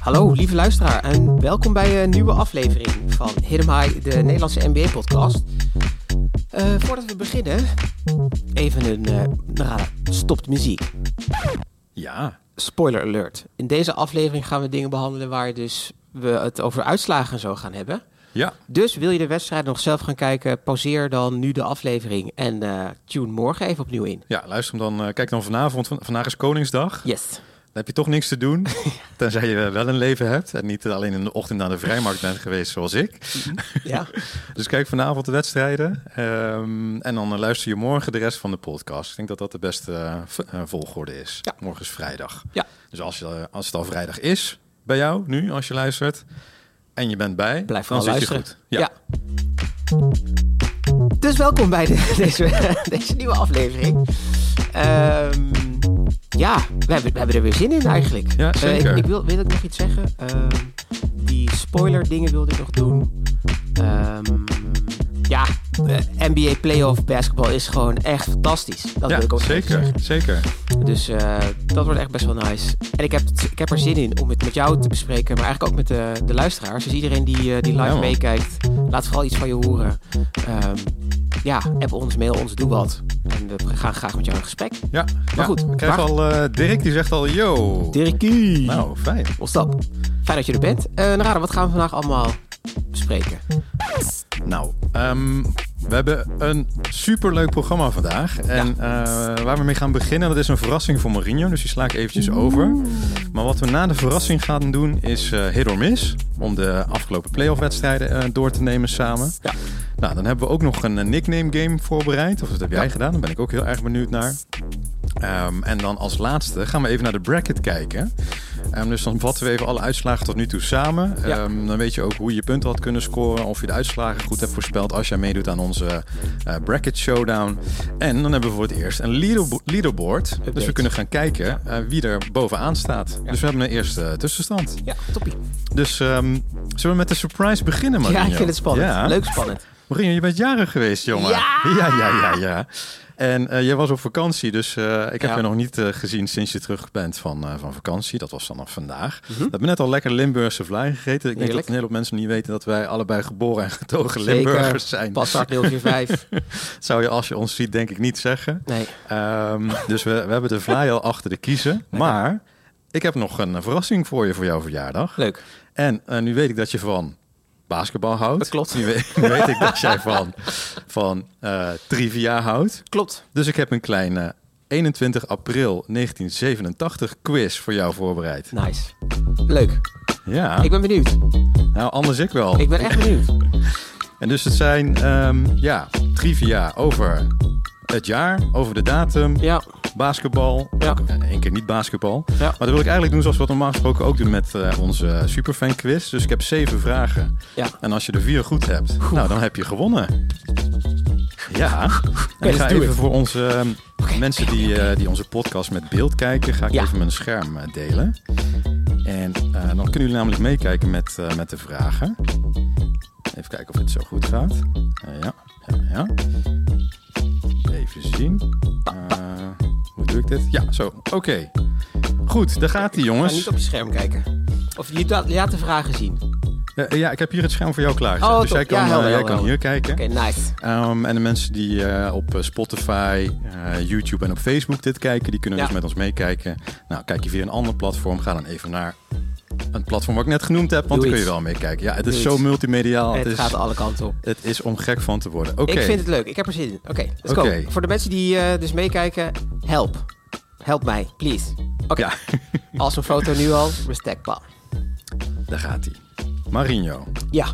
Hallo lieve luisteraar en welkom bij een nieuwe aflevering van Hidden High, de Nederlandse NBA-podcast. Eh, voordat we beginnen, even een uh, nou, stopt muziek. Ja. Spoiler alert. In deze aflevering gaan we dingen behandelen waar dus we het over uitslagen en zo gaan hebben. Ja. Dus wil je de wedstrijd nog zelf gaan kijken, pauzeer dan nu de aflevering en uh, tune morgen even opnieuw in. Ja, luister hem dan. kijk dan vanavond. vandaag is Koningsdag. Yes heb je toch niks te doen. Tenzij je wel een leven hebt en niet alleen in de ochtend naar de vrijmarkt bent geweest zoals ik. Ja. dus kijk vanavond de wedstrijden um, en dan luister je morgen de rest van de podcast. Ik denk dat dat de beste uh, volgorde is. Ja. Morgen is vrijdag. Ja. Dus als, je, als het al vrijdag is bij jou, nu als je luistert, en je bent bij, Blijf dan zit luisteren. je goed. Ja. ja. Dus welkom bij de, deze, deze nieuwe aflevering. Um, ja, we hebben, we hebben er weer zin in eigenlijk. Ja, eh, ik, ik, wil, wil ik nog iets zeggen? Uh, die spoiler dingen wilde ik nog doen. Um, ja, eh, NBA playoff basketbal is gewoon echt fantastisch. Dat ja, wil ik ook zeker, zeker. Dus uh, dat wordt echt best wel nice. En ik heb, ik heb er zin in om het met jou te bespreken, maar eigenlijk ook met de, de luisteraars. Dus iedereen die, die live ja, meekijkt, laat vooral iets van je horen. Um, ja, app ons, mail ons, doe wat. En we gaan graag met jou in gesprek. Ja, maar ja. goed. Ik krijg al uh, Dirk, die zegt al yo. Dirkie. Nou, fijn. Up? Fijn dat je er bent. Uh, Narada, wat gaan we vandaag allemaal bespreken? Nou, um, we hebben een superleuk programma vandaag. En ja. uh, waar we mee gaan beginnen, dat is een verrassing voor Mourinho. Dus die sla ik eventjes over. Maar wat we na de verrassing gaan doen, is uh, hit or miss. Om de afgelopen playoff wedstrijden uh, door te nemen samen. Ja. Nou, dan hebben we ook nog een nickname game voorbereid. Of dat heb jij ja. gedaan, daar ben ik ook heel erg benieuwd naar. Um, en dan als laatste gaan we even naar de bracket kijken. Um, dus dan vatten we even alle uitslagen tot nu toe samen. Ja. Um, dan weet je ook hoe je punten had kunnen scoren. Of je de uitslagen goed hebt voorspeld als jij meedoet aan onze uh, bracket showdown. En dan hebben we voor het eerst een leaderbo leaderboard. Update. Dus we kunnen gaan kijken uh, wie er bovenaan staat. Ja. Dus we hebben een eerste tussenstand. Ja, toppie. Dus zullen we met de surprise beginnen, Marinho? Ja, ik vind het spannend. Ja. Leuk spannend. Marinho, je bent jarig geweest, jongen. Ja! Ja, ja, ja, ja. En uh, jij was op vakantie, dus uh, ik heb ja. je nog niet uh, gezien sinds je terug bent van, van vakantie. Dat was vanaf vandaag. Mhm. Mm -hmm. We hebben net al lekker Limburgse vlaai gegeten. Ik denk dat een hele hoop mensen niet weten dat wij allebei geboren en getogen Zeker. Limburgers zijn. Passart 045. zou je als je ons ziet denk ik niet zeggen. Nee. Um, dus we, we hebben de vlaai al achter de kiezen. Maar ik heb nog een verrassing voor je voor jouw verjaardag. Leuk. En nu weet ik dat je van basketbal houdt. Dat klopt. Nu weet, nu weet ik dat jij van, van uh, trivia houdt. Klopt. Dus ik heb een kleine 21 april 1987 quiz voor jou voorbereid. Nice. Leuk. Ja. Ik ben benieuwd. Nou, anders ik wel. Ik ben echt benieuwd. en dus het zijn um, ja, trivia over het jaar, over de datum, ja. basketbal. Ja. Eén keer niet basketbal. Ja. Maar dat wil ik eigenlijk doen zoals we het normaal gesproken ook doen met uh, onze superfan quiz. Dus ik heb zeven vragen. Ja. En als je er vier goed hebt, nou dan heb je gewonnen. Ja. En ik ga even it. voor onze um, okay. mensen die, uh, die onze podcast met beeld kijken, ga ik ja. even mijn scherm uh, delen. En dan kunnen jullie namelijk meekijken met, met de vragen. Even kijken of het zo goed gaat. ja, ja, ja. Even zien. Uh, hoe doe ik dit? Ja, zo. Oké. Okay. Goed, daar gaat hij, jongens. Ik ga niet op je scherm kijken. Of je laat de vragen zien. Ja, ja, ik heb hier het scherm voor jou klaar. Oh, dus jij kan, ja, helder, jij helder. kan hier kijken. Oké, okay, nice. Um, en de mensen die uh, op Spotify, uh, YouTube en op Facebook dit kijken, die kunnen ja. dus met ons meekijken. Nou, kijk je via een ander platform, ga dan even naar een platform wat ik net genoemd heb, want Doe dan kun je wel meekijken. Ja, het is zo multimediaal. Het, het is, gaat alle kanten op. Het is om gek van te worden. Oké. Okay. Ik vind het leuk. Ik heb er zin in. Oké, okay, let's okay. go. Voor de mensen die uh, dus meekijken, help. Help mij, please. Oké. Ja. Als een foto nu al, respectbaar. Daar gaat hij. Marinho. Ja.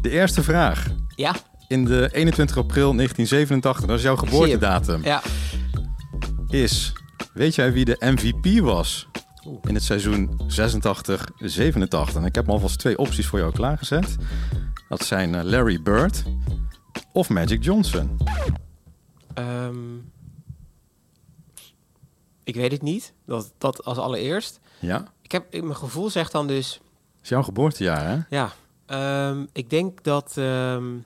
De eerste vraag. Ja. In de 21 april 1987, dat is jouw geboortedatum. Ja. Is, weet jij wie de MVP was in het seizoen 86-87? En ik heb alvast twee opties voor jou klaargezet. Dat zijn uh, Larry Bird of Magic Johnson. Um, ik weet het niet. Dat, dat als allereerst. Ja. Ik heb, mijn gevoel zegt dan dus... Het is jouw geboortejaar, hè? Ja. Um, ik denk dat... Um,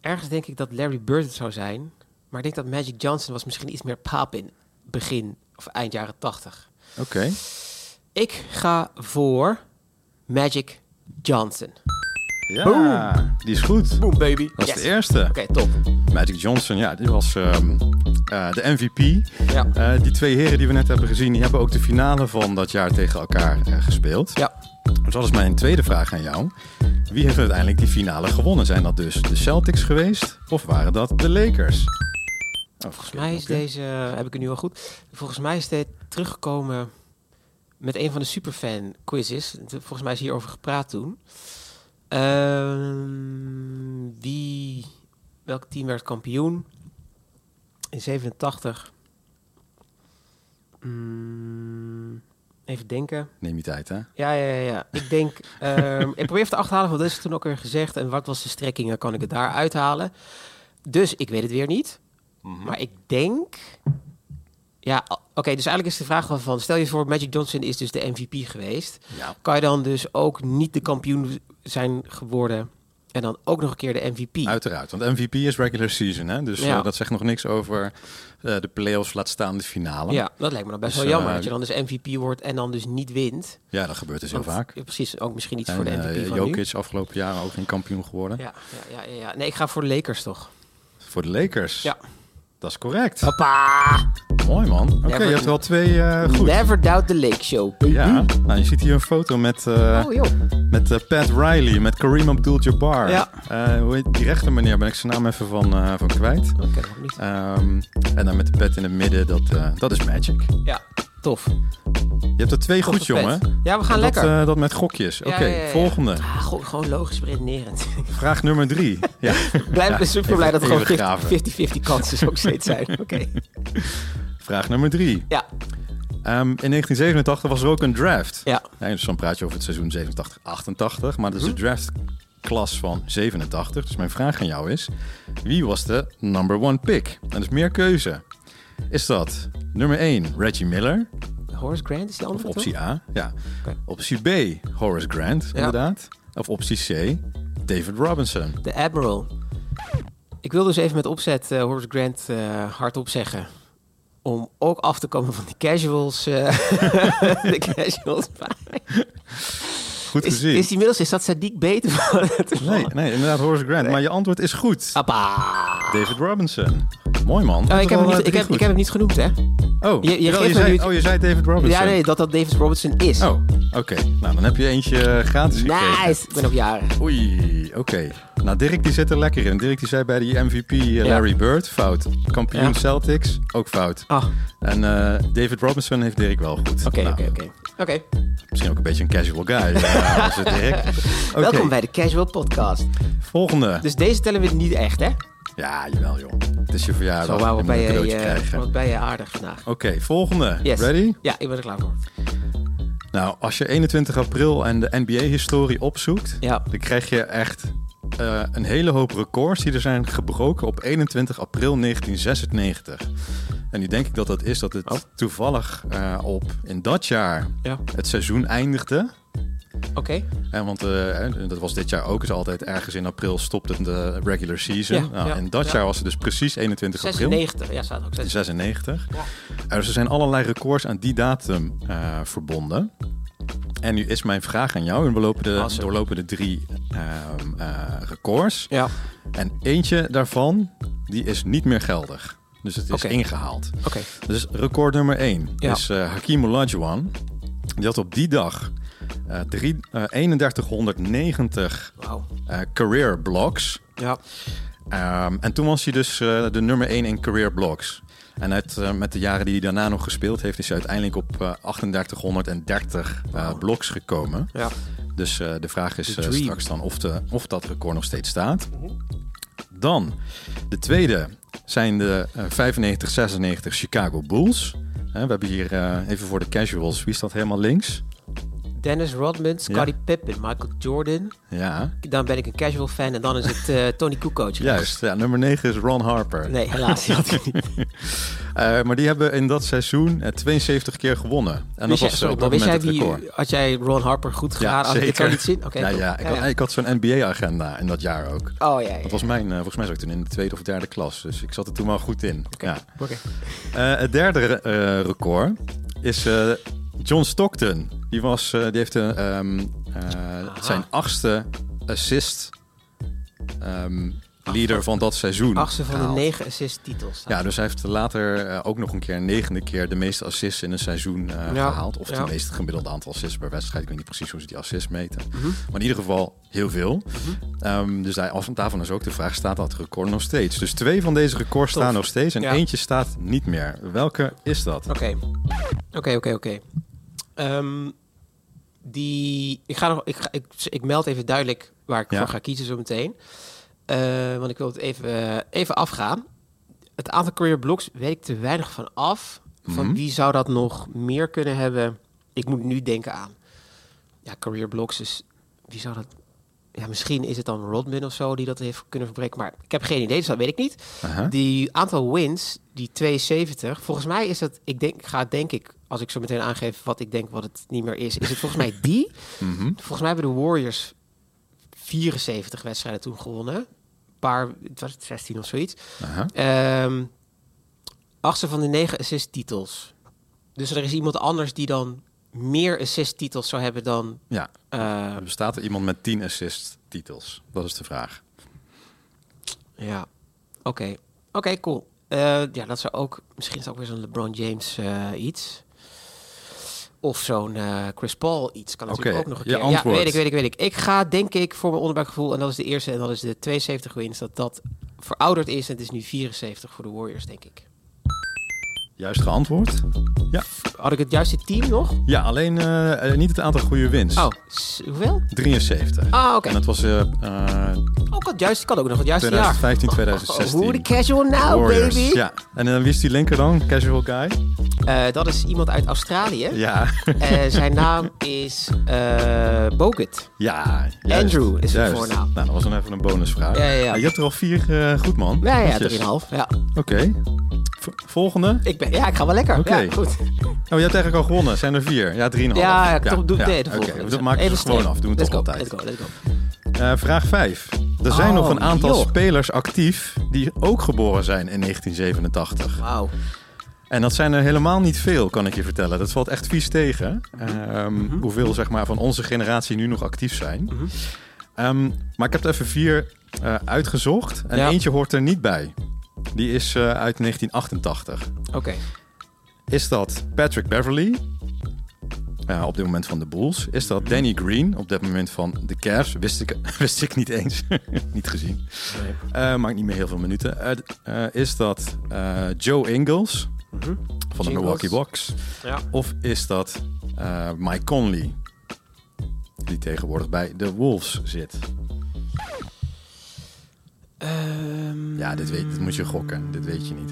ergens denk ik dat Larry Bird het zou zijn. Maar ik denk dat Magic Johnson was misschien iets meer pop in begin of eind jaren 80. Oké. Ik ga voor Magic Johnson. Ja, Boom. die is goed. Boom, baby. Dat is Yes. de eerste. Oké, top. Magic Johnson, ja, die was ehm, eh, de MVP. Ja. Eh, die twee heren die we net hebben gezien, die hebben ook de finale van dat jaar tegen elkaar eh, gespeeld. Ja. Dus dat is mijn tweede vraag aan jou. Wie heeft uiteindelijk die finale gewonnen? Zijn dat dus de Celtics geweest of waren dat de Lakers? Volgens mij is deze, eh, heb ik het nu al goed. Volgens mij is dit teruggekomen met een van de superfan quizzes. Volgens mij is hierover gepraat toen. Ehm, wie, welk team werd kampioen? In 87. Mm, even denken. Neem je tijd, hè? Ja, ja, ja. ja. Ik denk, ehm, ik probeer even te achterhalen wat is er toen ook weer gezegd en wat was de strekking en kan ik het daar uithalen. Dus ik weet het weer niet. Maar ik denk, ja, oké. dus eigenlijk is de vraag wel van, stel je voor, Magic Johnson is dus de MVP geweest, Ja. kan je dan dus ook niet de kampioen zijn geworden en dan ook nog een keer de MVP? Uiteraard, want MVP is regular season, hè? Dus Ja. eh, dat zegt nog niks over eh, de playoffs, laat staan de finale. Ja, dat lijkt me dan best Dus, wel jammer eh, dat je dan dus MVP wordt en dan dus niet wint. Ja, dat gebeurt dus heel Want- vaak. ja, precies, ook misschien iets En, voor de MVP van nu. Jokic afgelopen jaar ook geen kampioen geworden. Ja, ja, ja, ja, ja. Nee, ik ga voor de Lakers toch. Voor de Lakers. Ja. Dat is correct. Papa! Mooi man. Oké, je hebt wel twee eh, goed. Never doubt the Lake Show. baby. Ja, nou, je ziet hier een foto met, eh, Oh met eh, Pat Riley, met Kareem Abdul-Jabbar. Ja. Hoe heet die rechter meneer? Ben ik zijn naam even van, van kwijt. Oké. Ehm, en dan met de pet in het midden, dat, dat is Magic. Ja, tof. Je hebt er twee goed, jongen. Ja, we gaan dat, lekker. eh, dat met gokjes. Oké, ja, ja, ja. volgende. Ah, gewoon, gewoon logisch redenerend. Vraag nummer drie. Ja. Ja, super blij dat even gewoon graven. 50-50 kansen ook steeds zijn. Oké. Vraag nummer drie. Ja, Ehm, in 1987 was er ook een draft. ja. Ja, dus dan praat je over het seizoen 87-88. Maar dat is de draftklas van 87. Dus mijn vraag aan jou is... Wie was de number one pick? En dus meer keuze. Is dat nummer 1 Reggie Miller? Horace Grant is die Of andere optie A? Ja. Optie B Horace Grant, Ja. inderdaad. Of optie C David Robinson. De Admiral. Ik wil dus even met opzet eh, Horace Grant eh, hardop zeggen. Om ook af te komen van die casuals. eh, de casuals. Goed Is, gezien. is inmiddels, is dat Sadiq beter Nee, nee, inderdaad Horace Grant. Maar je antwoord is goed. Appa. David Robinson. Mooi man. Oh, ik, heb eh, niet, ik, heb, goed. ik heb hem niet genoemd, hè? Oh, Je- je zei, nu- oh, je zei David Robinson. Ja, nee, dat dat David Robinson is. Oh, oké. Nou, dan heb je eentje eh, gratis gekregen. nice. Ik ben ook jarig. Oei, oké. Nou, Dirk die zit er lekker in. Dirk die zei bij die MVP eh, Larry Bird, fout. Kampioen Ja. Celtics, ook fout. Ah, En eh, David Robinson heeft Dirk wel goed. oké, Nou, oké, oké. Oké. Misschien ook een beetje een casual guy. eh, als het Dirk. Welkom bij de Casual Podcast. volgende. Dus deze tellen we niet echt, hè? Ja, jawel joh. Het is je verjaardag. Zo, wauw, wat ben je, eh, wat ben je aardig vandaag. Oké, volgende. Yes. Ready? Ja, ik ben er klaar voor. Nou, als je 21 april en de NBA-historie opzoekt, Ja. dan krijg je echt eh, een hele hoop records die er zijn gebroken op 21 april 1996. En nu denk ik dat dat is dat het Oh. toevallig eh, op in dat jaar Ja. het seizoen eindigde. Oké. Hè, want eh, dat was dit jaar ook. Is altijd ergens in april stopte de regular season. Ja, nou, ja, en dat ja. jaar was het dus precies 21 april. 96. Ja, staat ook 96. 96. Ja. Eh, dus er zijn allerlei records aan die datum eh, verbonden. En nu is mijn vraag aan jou. En we lopen de, Awesome. doorlopen de drie ehm, eh, records. Ja. En eentje daarvan, die is niet meer geldig. Dus het is ingehaald. Oké. Dus record nummer 1 Ja. is eh Hakim Olajuwon. Die had op die dag eh, drie, eh, 3190 Wauw. eh, career blocks. Ja. Ehm, en toen was hij dus de nummer 1 in career blocks. En uit, eh, met de jaren die hij daarna nog gespeeld heeft, is hij uiteindelijk op eh 3830 eh, Wauw. blocks gekomen. Ja. Dus eh, de vraag is eh, straks dan of, de, of dat record nog steeds staat. Dan, de tweede zijn de eh 95-96 Chicago Bulls. We hebben hier eh, even voor de casuals, wie staat helemaal links? Dennis Rodman, Scottie Pippen, Michael Jordan. Ja, Dan ben ik een casual fan en dan is het eh, Tony Kukoc. juist. Ja, nummer 9 is Ron Harper. Nee, helaas. Had ik niet. Uh, maar die hebben in dat seizoen uh, 72 keer gewonnen. En wist dat was jij, op dat wist jij wie, record. had jij Ron Harper goed gedaan? als ik het zo niet zien? Oké. ja, cool. ja, ik, had, ik had zo'n NBA-agenda in dat jaar ook. Oh ja, ja. Dat was mijn, uh, volgens mij zat ik toen in de tweede of derde klas. Dus ik zat er toen wel goed in. Ja. Uh, het derde uh, record is uh, John Stockton. Die, was, die heeft um, zijn achtste assist um, leader van dat seizoen. Achtste van gehaald. de negen assist-titels. Ja, dus hij heeft later uh, ook nog een keer een negende keer de meeste assists in een seizoen uh, ja. gehaald. Of ja. het meest gemiddelde aantal assists per wedstrijd. Ik weet niet precies hoe ze die assists meten. Mm -hmm. Maar in ieder geval heel veel. Mm -hmm. um, dus hij, af, daarvan is ook de vraag, staat dat record nog steeds? Dus twee van deze records Tof. staan nog steeds en Ja. eentje staat niet meer. Welke is dat? Oké. Oké, oké, oké. Ehm, Die... Ik, ga nog, ik, ga, ik, ik meld even duidelijk waar ik Ja. voor ga kiezen zo meteen. Eh, want ik wil het even, even afgaan. Het aantal career blocks weet ik te weinig van af. Van Mhm. wie zou dat nog meer kunnen hebben? Ik moet nu denken aan. Ja, career blocks is. Wie zou dat. Ja, misschien is het dan Rodman of zo die dat heeft kunnen verbreken. Maar ik heb geen idee, dus dat weet ik niet. Die aantal wins, die 72, volgens mij is dat. Ik denk, ga denk ik, als ik zo meteen aangeef wat ik denk wat het niet meer is, is het volgens mij die. Mhm. Volgens mij hebben de Warriors 74 wedstrijden toen gewonnen. Een paar, het was het 16 of zoiets. Ehm achtste van de negen assist-titels. Dus er is iemand anders die dan meer assist-titels zou hebben dan... Ja, eh, er bestaat er iemand met 10 assist titels? Dat is de vraag. ja, oké. Oké, cool. Eh, ja, dat zou ook... Misschien is ook weer zo'n LeBron James eh, iets. Of zo'n eh, Chris Paul iets. Kan natuurlijk ook nog een keer. antwoord. Ja, weet ik, weet ik, weet ik. Ik ga denk ik voor mijn onderbuikgevoel... En dat is de eerste en dat is de 72 wins. Dat dat verouderd is. En het is nu 74 voor de Warriors, denk ik. Juist geantwoord? Had ik het juiste team nog? Ja, alleen eh, eh, niet het aantal goede wins. Oh, hoeveel? 73. Ah, oké. En dat was eh eh, Ook het juiste, kan ook nog het juiste 2015, jaar. 2016. Hoe de casual now, Warriors. baby. Ja, en dan wie is die linker dan? Casual guy? Dat is iemand uit Australië. Ja. Zijn naam is Bogut. ja, juist. Andrew is zijn voornaam. Nou, dat was dan even een bonusvraag. Ja, ja, ja. Je hebt er al vier goed, man. Ja, ja, Netjes. 3,5. Ja. Oké. Volgende? Ik ben, ja, ik ga wel lekker. Oké. Ja, goed. Oh, je hebt eigenlijk al gewonnen. Zijn er vier? Ja, 3,5. Ja, ja, toch, doe, nee, de Oké, volgende. dat we Even gewoon af. Doen we let's toch go, altijd. Let's go, let's go. Eh, vraag 5. Er zijn Oh, nog een aantal joh. spelers actief die ook geboren zijn in 1987. Wauw. En dat zijn er helemaal niet veel, kan ik je vertellen. Dat valt echt vies tegen. Ehm, Mhm. Hoeveel zeg maar, van onze generatie nu nog actief zijn. Mhm. Ehm, maar ik heb er even vier eh, uitgezocht. En Ja. eentje hoort er niet bij. Die is eh, uit 1988. Oké. Is dat Patrick Beverly? op dit moment van de Bulls. Is dat Danny Green? Op dit moment van de Cavs. Wist ik, wist ik niet eens. niet gezien. Nee. Eh maakt niet meer heel veel minuten. Eh, is dat Joe Ingles Mhm. van de Ingles. Milwaukee Bucks? Ja. Of is dat Mike Conley? Die tegenwoordig bij de Wolves zit. Ja, dit, weet, dit moet je gokken. Dit weet je niet.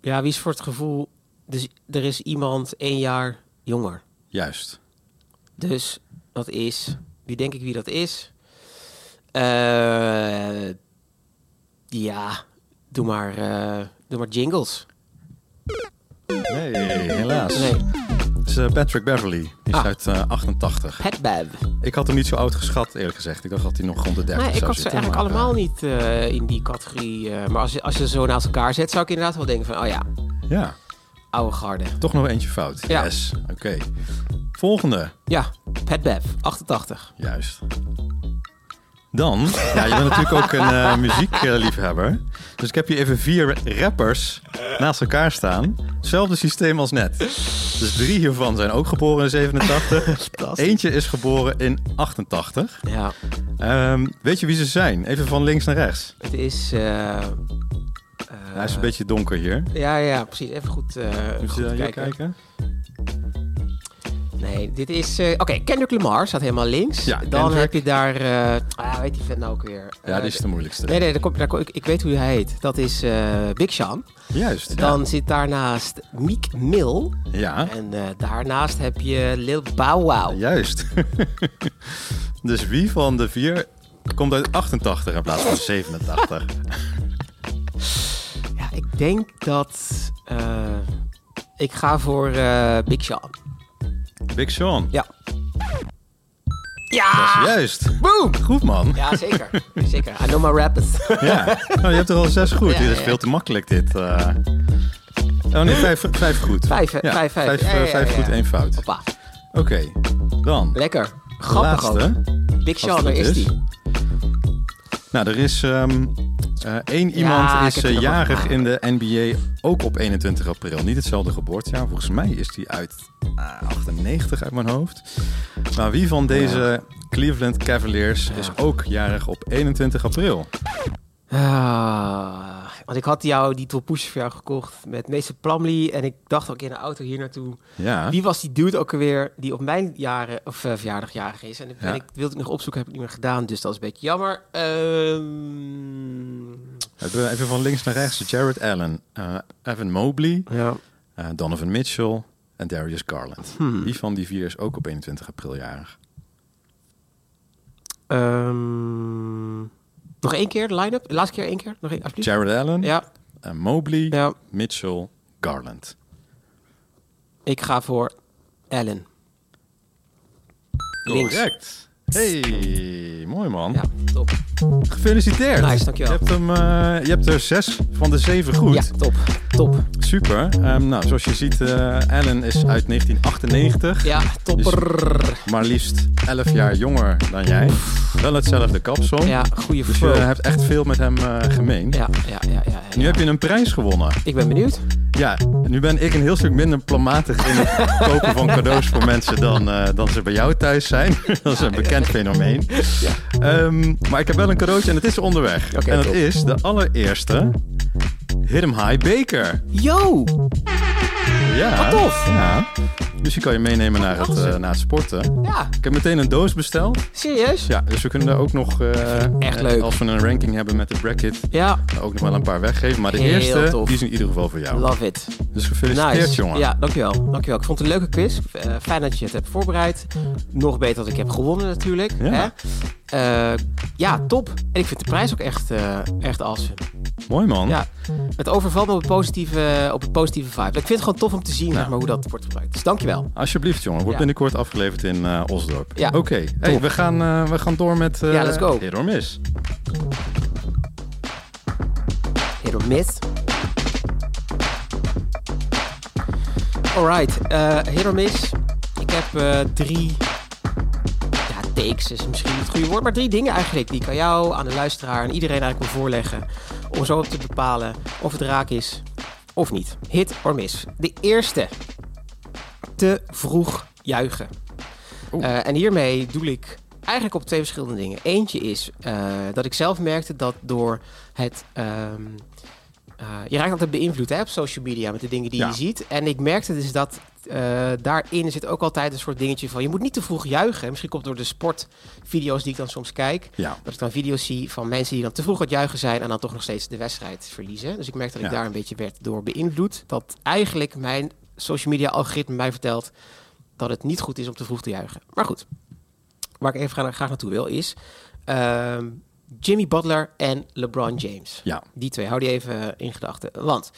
Ja, wie is voor het gevoel... Dus er is iemand één jaar jonger. Juist. Dus dat is... Wie denk ik wie dat is? Eh, ja, doe maar, eh, doe maar jingles. Nee, helaas. Nee, Het is eh, Patrick Beverly. Die is Ah. uit eh, 88. Pat Bev. Ik had hem niet zo oud geschat, eerlijk gezegd. Ik dacht dat hij nog rond de 30 Nee, ik had ze eigenlijk maar, allemaal niet eh, in die categorie. eh, maar als je, als je ze zo naast elkaar zet, zou ik inderdaad wel denken van... Oh ja, eh, ja, oude garde. toch nog eentje fout. Ja. Yes, oké. Volgende. Ja, Pat Bev, 88. Juist. Dan, ja, je bent natuurlijk ook een eh, muziekliefhebber. Dus ik heb hier even vier rappers naast elkaar staan. Hetzelfde systeem als net. Dus drie hiervan zijn ook geboren in 87. Eentje is geboren in 88. Ja, Ehm, weet je wie ze zijn? Even van links naar rechts. het is... eh, eh, Hij is een beetje donker hier. Ja, ja, precies. Even goed, eh, Moet goed je hier kijken. kijken? Nee, dit is... eh, Oké, Kendrick Lamar staat helemaal links. Ja, Dan Kendrick. heb je daar... eh ah, weet die vet nou ook weer? Ja, Eh, die is de moeilijkste. Nee, nee, daar kom, daar kom, ik, ik weet hoe hij heet. Dat is eh, Big Sean. Juist. Dan zit daarnaast Meek Mill. Ja, En eh, daarnaast heb je Lil Bow Wow. juist. dus wie van de vier komt uit 88 in plaats van 87? Ja, ik denk dat uh, ik ga voor uh, Big Sean. Big Sean? Ja. Ja! Dat is juist. Boom! Goed, man. Ja, zeker. zeker. I know my rappers. ja. Nou, je hebt er al zes goed. Ja, dit is ja. veel te makkelijk, dit. Uh... Oh nee, vijf, vijf goed. Vijf, ja, vijf, vijf. Vijf, vijf goed, één fout. Oké, okay. dan. Lekker. Grappig ook. Big Sean, daar is die. Nou, er is um, uh, één iemand ja, is uh, jarig in de NBA, ook op 21 april. Niet hetzelfde geboortejaar. Volgens mij is die uit uh, 98 uit mijn hoofd. Maar wie van deze. Cleveland Cavaliers is ook jarig op 21 april? Ah, want ik had jou die Push voor jou gekocht met Meester Plumlee. En ik dacht ook in de auto hier naartoe. Ja. Wie was die dude ook alweer die op mijn jaren of uh, verjaardag jarig is? En ja. ik wilde ik nog opzoeken, heb ik niet meer gedaan. Dus dat is een beetje jammer. Um... Even van links naar rechts. Jared Allen, uh, Evan Mobley, ja. uh, Donovan Mitchell en Darius Garland. Hmm. Wie van die vier is ook op 21 april jarig? Um... Nog één keer de line-up? Laatste keer één keer? Nog één, alsjeblieft. Jared Allen, Ja. uh, Mobley, Ja. Mitchell, Garland. Ik ga voor Allen. Links. Correct. Hey, mooi man. Ja, top. Gefeliciteerd. Nice, dankjewel. Je hebt, hem, eh, je hebt er zes van de zeven goed. Ja, top. Top. Super. Ehm, nou, zoals je ziet, Allen is uit 1998. Ja, topper. Maar liefst 11 jaar jonger dan jij. Wel hetzelfde kapsel. Ja, goede Dus je hebt echt veel met hem eh, gemeen. Ja, ja, ja, ja, ja. Nu heb je een prijs gewonnen. Ik ben benieuwd. Ja, nu ben ik een heel stuk minder plamatig in het kopen van cadeaus voor mensen dan, eh, dan ze bij jou thuis zijn. dat is een bekend fenomeen. Ja. Ehm, maar ik heb wel een cadeautje en het is onderweg. En dat top. is de allereerste Hit 'em High beker. Yo! Ja. Wat tof. Ja. Dus die kan je meenemen naar het, eh, naar het sporten. Ja, Ik heb meteen een doos besteld. serieus? Ja, dus we kunnen daar ook nog, eh, Echt leuk. als we een ranking hebben met de bracket, Ja, ook nog wel een paar weggeven. Maar de Heel eerste, tof. die is in ieder geval voor jou. love it. Dus gefeliciteerd, Nice. jongen. Ja, dankjewel. dankjewel. Ik vond het een leuke quiz. Eh, fijn dat je het hebt voorbereid. Nog beter dat ik heb gewonnen natuurlijk. Ja. Hè? Eh, ja, top. En ik vind de prijs ook echt, eh echt awesome. Mooi, man. Ja, het overvalt me op, het positieve, op een positieve vibe. Ik vind het gewoon tof om te zien zeg maar, hoe dat wordt gebruikt. Dus dankjewel. Alsjeblieft, jongen. Wordt Ja. binnenkort afgeleverd in eh, Osdorp. Ja. Oké. Hey, we, gaan, we gaan door met... Ja, let's go. Hit or miss. Hit or miss. Alright, hit or miss. Ik heb drie takes is misschien niet het goede woord, maar drie dingen eigenlijk die ik aan jou, aan de luisteraar en iedereen eigenlijk wil voorleggen. Om zo te bepalen of het raak is of niet. Hit or miss. De eerste. Te vroeg juichen. Eh, en hiermee doe ik eigenlijk op twee verschillende dingen. Eentje is eh, dat ik zelf merkte dat door het... ehm, eh, je raakt altijd beïnvloed hè, op social media met de dingen die Ja. je ziet. En ik merkte dus dat eh, daarin zit ook altijd een soort dingetje van... je moet niet te vroeg juichen. Misschien komt het door de sportvideo's die ik dan soms kijk. Ja. Dat ik dan video's zie van mensen die dan te vroeg het juichen zijn... en dan toch nog steeds de wedstrijd verliezen. Dus ik merkte dat ik Ja. daar een beetje werd door beïnvloed. Dat eigenlijk mijn social media algoritme mij vertelt... dat het niet goed is om te vroeg te juichen. Maar goed, waar ik even graag, graag naartoe wil is... ehm, Jimmy Butler en LeBron James. Ja. Die twee, hou die even in gedachten. Want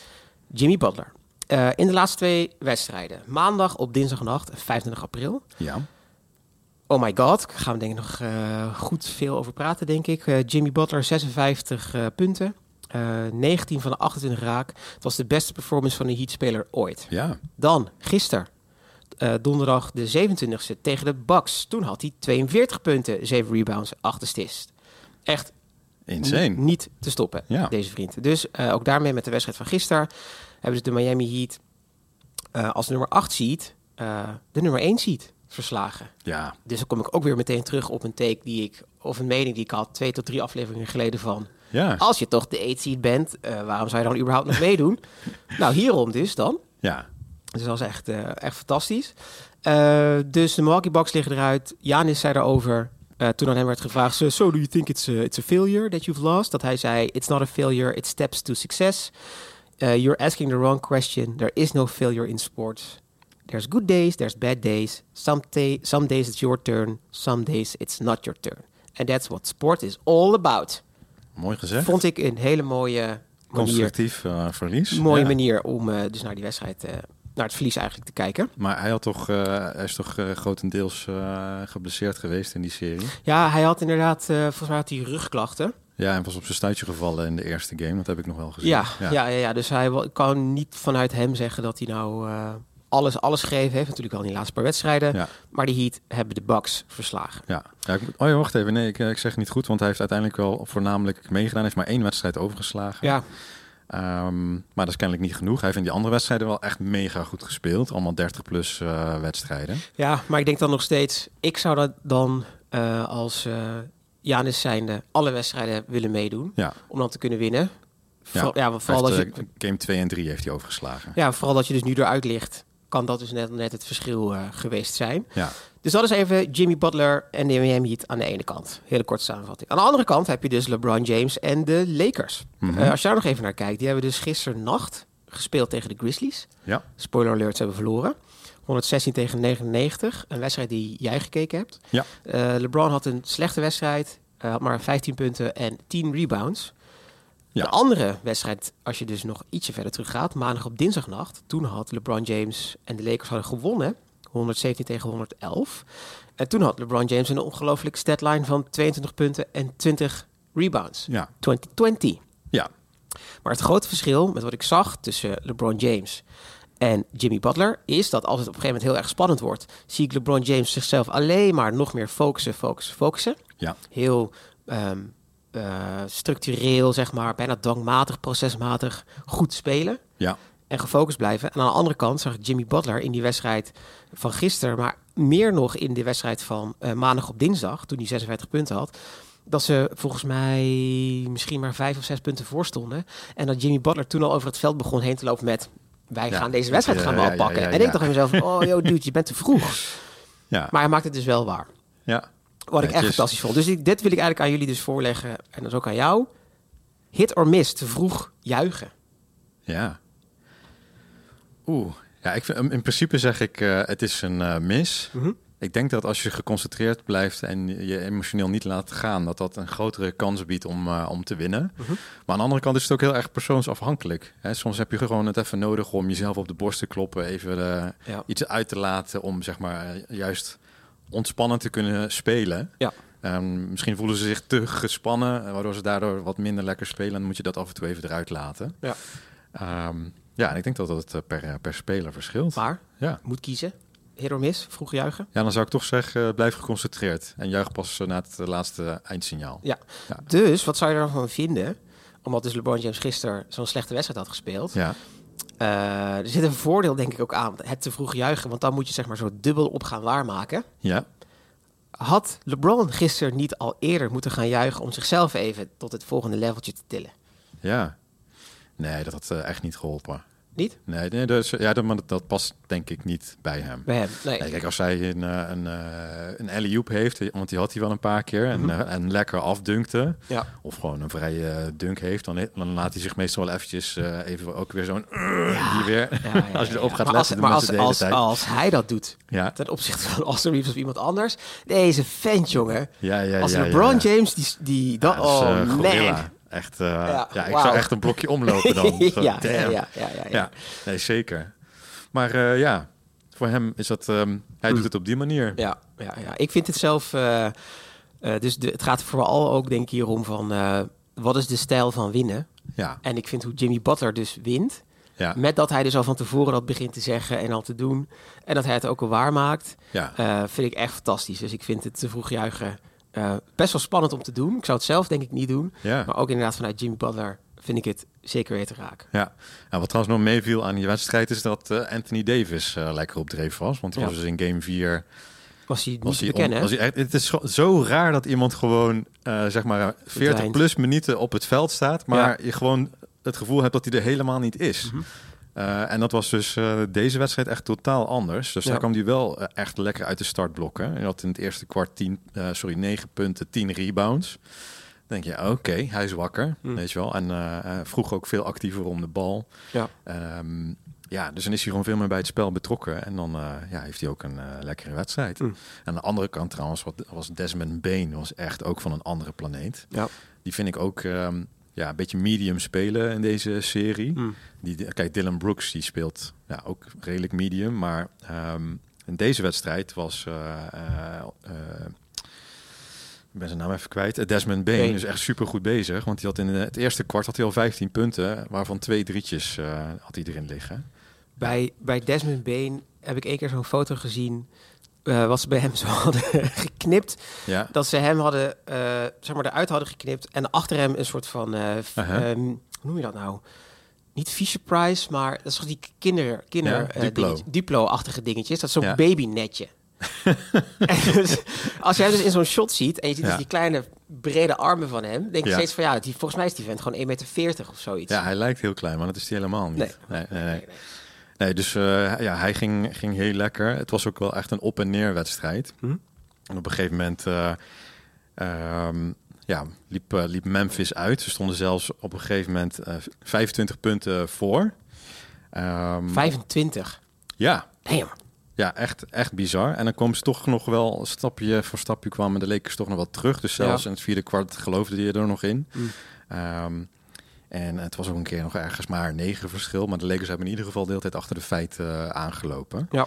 Jimmy Butler, eh, in de laatste twee wedstrijden, maandag op dinsdagnacht, 25 april. Ja. Oh my god, daar gaan we denk ik nog eh, goed veel over praten, denk ik. Eh, Jimmy Butler, 56 eh, punten. Eh, 19 van de 28 raak. Het was de beste performance van een Heat-speler ooit. Ja. Dan, gisteren, donderdag de 27e tegen de Bucks. Toen had hij 42 punten, 7 rebounds, 8 assists. Echt Insane. niet, te stoppen, Ja. deze vriend. Dus ook daarmee met de wedstrijd van gisteren hebben ze de Miami Heat eh, als nummer 8 seed eh, de nummer 1 seed verslagen. Ja. Dus dan kom ik ook weer meteen terug op een take die ik, of een mening die ik had twee tot drie afleveringen geleden van. Ja. Als je toch de 8 seed bent, eh, waarom zou je dan überhaupt nog meedoen? nou, hierom dus dan. Ja. Dus dat was echt, eh, echt fantastisch. Eh, dus de Milwaukee Bucks liggen eruit. Janis zei daarover. eh, toen aan hem werd gevraagd: So, so do you think it's a, it's a failure that you've lost? Dat hij zei: It's not a failure, it's steps to success. Uh, you're asking the wrong question. There is no failure in sports. There's good days, there's bad days. Some, some days it's your turn, some days it's not your turn. And that's what sport is all about. Mooi gezegd. Vond ik een hele mooie Constructief uh, verlies. Mooie manier om uh, dus naar die wedstrijd, naar het verlies eigenlijk te kijken. Maar hij, had toch, hij is toch grotendeels geblesseerd geweest in die serie? Ja, hij had inderdaad, volgens mij had hij rugklachten. Ja, en was op zijn stuitje gevallen in de eerste game. Dat heb ik nog wel gezien. Ja, ja. ja, ja, dus hij kan niet vanuit hem zeggen dat hij nou alles, alles gegeven heeft. Natuurlijk al in die laatste paar wedstrijden. Ja. Maar die Heat hebben de Bucks verslagen. Ja, ja ik, oh ja, wacht even. Nee, ik, ik zeg niet goed. Want hij heeft uiteindelijk wel voornamelijk meegedaan. Hij heeft maar één wedstrijd overgeslagen. Ja. Um, maar dat is kennelijk niet genoeg. Hij heeft in die andere wedstrijden wel echt mega goed gespeeld. Allemaal 30 plus uh, wedstrijden. Ja, maar ik denk dan nog steeds... Ik zou dat dan uh, als uh, Janis zijnde alle wedstrijden willen meedoen. Ja. Om dan te kunnen winnen. Ja, ja vooral heeft, dat je... Game 2 en 3 heeft hij overgeslagen. Ja, vooral dat je dus nu eruit ligt kan dat dus net, net het verschil uh, geweest zijn. Ja. Dus dat is even Jimmy Butler en de Miami Heat aan de ene kant. Hele korte samenvatting. Aan de andere kant heb je dus LeBron James en de Lakers. Mm -hmm. uh, als je daar nog even naar kijkt, die hebben dus gisteren nacht gespeeld tegen de Grizzlies. Ja. Spoiler alert, ze hebben verloren. 116 tegen 99. Een wedstrijd die jij gekeken hebt. Ja. Uh, LeBron had een slechte wedstrijd. had maar 15 punten en 10 rebounds. Ja. De andere wedstrijd, als je dus nog ietsje verder terug gaat, maandag op dinsdagnacht, toen had LeBron James en de Lakers hadden gewonnen, 117 tegen 111. En toen had LeBron James een ongelooflijke statline van 22 punten en 20 rebounds. Ja. 2020. Ja. Maar het grote verschil met wat ik zag tussen LeBron James en Jimmy Butler is dat als het op een gegeven moment heel erg spannend wordt, zie ik LeBron James zichzelf alleen maar nog meer focussen, focussen, focussen. Ja. Heel um, uh, structureel, zeg maar, bijna dwangmatig, procesmatig goed spelen. Ja. En gefocust blijven. En aan de andere kant zag ik Jimmy Butler in die wedstrijd van gisteren, maar meer nog in de wedstrijd van uh, maandag op dinsdag, toen hij 56 punten had. Dat ze volgens mij misschien maar vijf of zes punten voor stonden. En dat Jimmy Butler toen al over het veld begon heen te lopen met... Wij gaan deze wedstrijd gaan we al pakken. en ik dacht aan mezelf, oh joh dude, je bent te vroeg. Ja. Maar hij maakt het dus wel waar. Ja, wat ik echt fantastisch vond. Dus ik, dit wil ik eigenlijk aan jullie dus voorleggen. En dat is ook aan jou. Hit or miss, te vroeg juichen. Ja. Oeh. Ja, ik vind, in principe zeg ik, uh, het is een uh, mis. Mm -hmm. Ik denk dat als je geconcentreerd blijft en je emotioneel niet laat gaan, dat dat een grotere kans biedt om, uh, om te winnen. -hmm. Maar aan de andere kant is het ook heel erg persoonsafhankelijk. Hè? Soms heb je gewoon het even nodig om jezelf op de borst te kloppen, even ja. iets uit te laten om zeg maar juist ontspannen te kunnen spelen. Ja. Um, misschien voelen ze zich te gespannen, waardoor ze daardoor wat minder lekker spelen. Dan moet je dat af en toe even eruit laten. Ja, um, ja en ik denk dat dat per, per speler verschilt. Maar, ja. moet kiezen. Hit or miss, vroeg juichen? Ja, dan zou ik toch zeggen, blijf geconcentreerd. En juich pas na het laatste eindsignaal. Ja. ja. Dus, wat zou je ervan vinden? Omdat dus LeBron James gisteren zo'n slechte wedstrijd had gespeeld. Ja. Uh, er zit een voordeel denk ik ook aan, het te vroeg juichen, want dan moet je zeg maar zo dubbel op gaan waarmaken. Ja. Had LeBron gisteren niet al eerder moeten gaan juichen om zichzelf even tot het volgende leveltje te tillen? Ja. Nee, dat had uh, echt niet geholpen. Niet? Nee, nee dus, ja, dat, dat, past denk ik niet bij hem. Bij hem, nee. nee kijk, als hij een, een, een alley heeft, want die had hij wel een paar keer, en, mm -hmm. en lekker afdunkte, ja. of gewoon een vrije dunk heeft, dan, dan laat hij zich meestal wel eventjes uh, even ook weer zo'n uh, die weer, ja, als je erop gaat maar letten. Als, maar als, als, als, hij dat doet, ja. ten opzichte van Austin Reeves of iemand anders, deze vent, jongen. Ja, ja, als ja, LeBron James, die, die dat, oh uh, man. Echt, uh, ja, ja, ik wow. zou echt een blokje omlopen dan. Ja, ja, ja, ja, nee, zeker. Maar uh, ja, voor hem is dat, um, hij mm. doet het op die manier. Ja, ja, ja. ik vind het zelf, uh, dus de, het gaat vooral ook denk ik hierom van, wat is de stijl van winnen? Ja. En ik vind hoe Jimmy Butler dus wint, ja. met dat hij dus al van tevoren dat begint te zeggen en al te doen, en dat hij het ook al waar maakt, ja. vind ik echt fantastisch. Dus ik vind het te vroeg juichen uh, best wel spannend om te doen. Ik zou het zelf denk ik niet doen. Ja. Maar ook inderdaad vanuit Jimmy Butler vind ik het zeker weten raak. Ja, en wat trouwens nog meeviel aan die wedstrijd is dat uh, Anthony Davis uh, lekker op dreef was. Want hij ja. was dus in game 4... Was hij niet te bekennen, was hij echt, Het is zo raar dat iemand gewoon, zeg maar, 40 Verdwijnt. plus minuten op het veld staat. Maar ja. je gewoon het gevoel hebt dat hij er helemaal niet is. Mm -hmm. Uh, en dat was dus uh, deze wedstrijd echt totaal anders. Dus Ja. daar kwam hij wel uh, echt lekker uit de startblokken. Hij had in het eerste kwart 10, uh, sorry, 9 punten, 10 rebounds. Dan denk je, oké, okay, hij is wakker, Mm. weet je wel. En vroeg ook veel actiever om de bal. Ja. Um, ja, dus dan is hij gewoon veel meer bij het spel betrokken. En dan uh, ja, heeft hij ook een uh, lekkere wedstrijd. Mm. Aan de andere kant trouwens wat, was Desmond Bain was echt ook van een andere planeet. Ja. Die vind ik ook... Um, ja, een beetje medium spelen in deze serie. Hmm. Die, kijk, Dylan Brooks die speelt ja, ook redelijk medium. Maar ehm, in deze wedstrijd was... ik ben zijn naam even kwijt. Desmond Bain is echt super goed bezig. Want hij had in het eerste kwart had hij al 15 punten. Waarvan twee drietjes had hij erin liggen. Bij, bij Desmond Bain heb ik één keer zo'n foto gezien. Eh, wat ze bij hem zo hadden geknipt. Ja, Dat ze hem hadden, eh, zeg maar, eruit hadden geknipt. En achter hem een soort van, eh, ehm, hoe noem je dat nou? Niet Fisher Price, maar dat is toch die kinder, kinder Ja, Duplo-achtige dingetjes. Dat is zo'n Ja. babynetje. Dus, als jij dus in zo'n shot ziet en je ziet dus die kleine brede armen van hem, denk je steeds van ja, die, volgens mij is die vent gewoon 1,40 meter of zoiets. ja, hij lijkt heel klein, maar dat is hij helemaal niet. Nee. nee, nee. nee. Nee, dus eh, ja, hij ging, ging heel lekker. Het was ook wel echt een op- en neer wedstrijd. Hm? En op een gegeven moment eh, ehm, ja, liep, eh, liep Memphis uit. Ze stonden zelfs op een gegeven moment eh, 25 punten voor. Ehm, 25. ja, Damn. ja echt, echt bizar. En dan komen ze toch nog wel stapje voor stapje kwamen de Lakers toch nog wel terug. Dus zelfs Ja. in het vierde kwart geloofde die er nog in. Mm. Ehm, en het was ook een keer nog ergens maar negen verschil. Maar de Lakers hebben in ieder geval de hele tijd achter de feiten eh, aangelopen. Ja.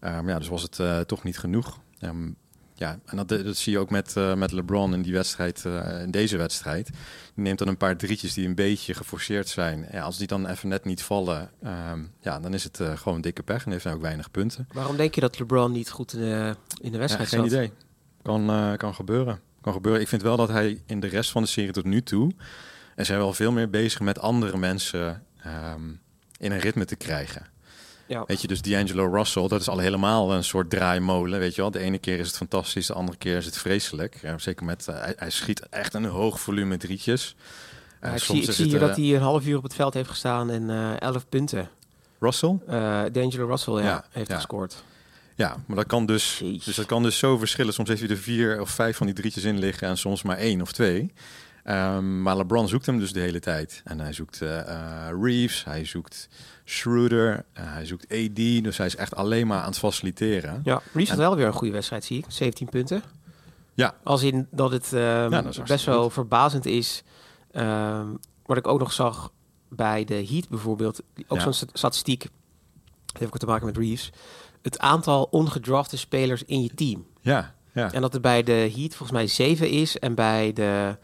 Ehm, ja, dus was het eh, toch niet genoeg. Ehm, ja, en dat, dat zie je ook met, eh, met LeBron in die wedstrijd, eh, in deze wedstrijd. Die neemt dan een paar drietjes die een beetje geforceerd zijn. Ja, als die dan even net niet vallen, ehm, ja, dan is het eh, gewoon dikke pech en heeft hij ook weinig punten. Waarom denk je dat LeBron niet goed in de, in de Ja, wedstrijd geen zat? idee. Kan, eh, kan gebeuren. Kan gebeuren. Ik vind wel dat hij in de rest van de serie tot nu toe... en zijn wel veel meer bezig met andere mensen ehm, in een ritme te krijgen. Ja. Weet je, dus D'Angelo Russell, dat is al helemaal een soort draaimolen, weet je wel. De ene keer is het fantastisch, de andere keer is het vreselijk. Ja, zeker met, eh, hij, hij schiet echt een hoog volume drietjes. Ja, ik soms zie, ik is zie het, hier eh, dat hij een half uur op het veld heeft gestaan en 11 punten. Russell? D'Angelo Russell ja, heeft gescoord. Ja, maar dat kan dus, Jeez. dus dat kan dus zo verschillen. Soms heeft hij er vier of vijf van die drietjes in liggen en soms maar één of twee. Ehm, maar LeBron zoekt hem dus de hele tijd. En hij zoekt eh, eh, Reeves, hij zoekt Schroeder, eh, hij zoekt AD. Dus hij is echt alleen maar aan het faciliteren. Ja, Reeves had wel weer een goede wedstrijd, zie ik. 17 punten. Ja. Als in dat het ehm, dat best wel goed. verbazend is. Ehm, wat ik ook nog zag bij de Heat bijvoorbeeld. Ook Ja. zo'n st- statistiek. Dat heeft ook te maken met Reeves. Het aantal ongedrafte spelers in je team. Ja, ja. En dat het bij de Heat volgens mij 7 is. En bij de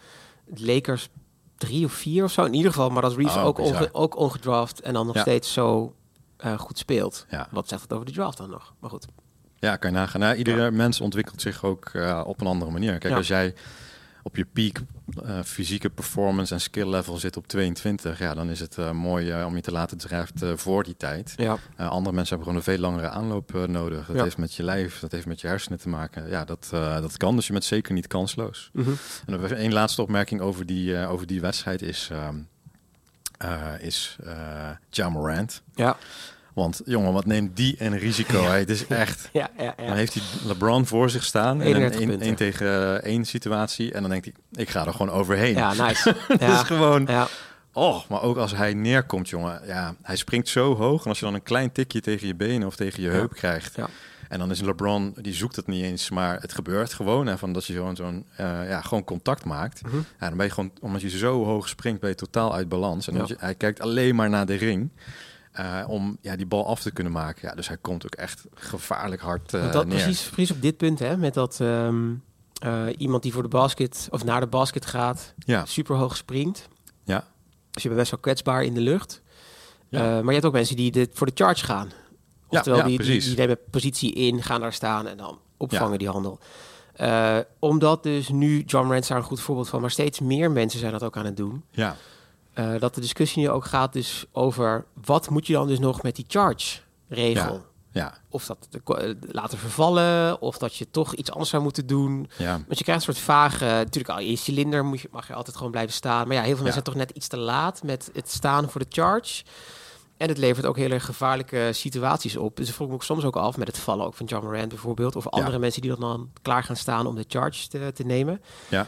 Lakers drie of vier of zo. In ieder geval. Maar dat Reeves Oh, ook, onge- ook ongedraft. En dan nog Ja. steeds zo eh, goed speelt. Ja. Wat zegt het over de draft dan nog? Maar goed. Ja, kan je nagaan. Nou, iedere mens ontwikkelt zich ook eh, op een andere manier. Kijk, als jij op je peak eh, fysieke performance en skill level zit op 22, ja, dan is het eh, mooi eh, om je te laten draften voor die tijd. Ja. Andere mensen hebben gewoon een veel langere aanloop nodig. Dat Ja. heeft met je lijf, dat heeft met je hersenen te maken. Ja, dat, dat kan, dus je bent zeker niet kansloos. Mhm. En nog even één laatste opmerking over die, over die wedstrijd is, ehm eh, is Ja Morant. Ja. Want jongen, wat neemt die een risico? Het is echt... Ja, ja, ja. Dan heeft hij LeBron voor zich staan in een 31 één- punten. één tegen één situatie. En dan denkt hij, ik ga er gewoon overheen. Ja, nice. Dat ja. is gewoon... ja. Oh, maar ook als hij neerkomt, jongen. Ja, hij springt zo hoog. En als je dan een klein tikje tegen je benen of tegen je heup krijgt. Ja. En dan is LeBron, die zoekt het niet eens, maar het gebeurt gewoon. Hè, van dat je gewoon zo'n, eh, ja, gewoon contact maakt. Mhm. Ja, dan ben je gewoon, omdat je zo hoog springt, ben je totaal uit balans. En Ja. dan je- hij kijkt alleen maar naar de ring. Eh, om ja, die bal af te kunnen maken. Ja, dus hij komt ook echt gevaarlijk hard eh Want dat, neer. precies, precies op dit punt, hè, met dat ehm, eh, iemand die voor de basket of naar de basket gaat, Ja, super hoog springt. ja, Dus je bent best wel kwetsbaar in de lucht. Ja. Maar je hebt ook mensen die dit voor de charge gaan. Oftewel, ja, die, die, die nemen positie in, gaan daar staan en dan opvangen die handel. Omdat dus nu, John daar een goed voorbeeld van, maar steeds meer mensen zijn dat ook aan het doen. ja, Eh, dat de discussie nu ook gaat dus over wat moet je dan dus nog met die charge regel? ja, Of dat te- eh, laten vervallen, of dat je toch iets anders zou moeten doen. ja. Want je krijgt een soort vage... Natuurlijk, al je cilinder moet je, mag je altijd gewoon blijven staan. Maar ja, heel veel mensen zijn toch net iets te laat met het staan voor de charge. En het levert ook hele erg gevaarlijke situaties op. Dus ik vroeg me ook soms ook af met het vallen ook van John Morant bijvoorbeeld. Of andere mensen die dan klaar gaan staan om de charge te, te nemen. Ja.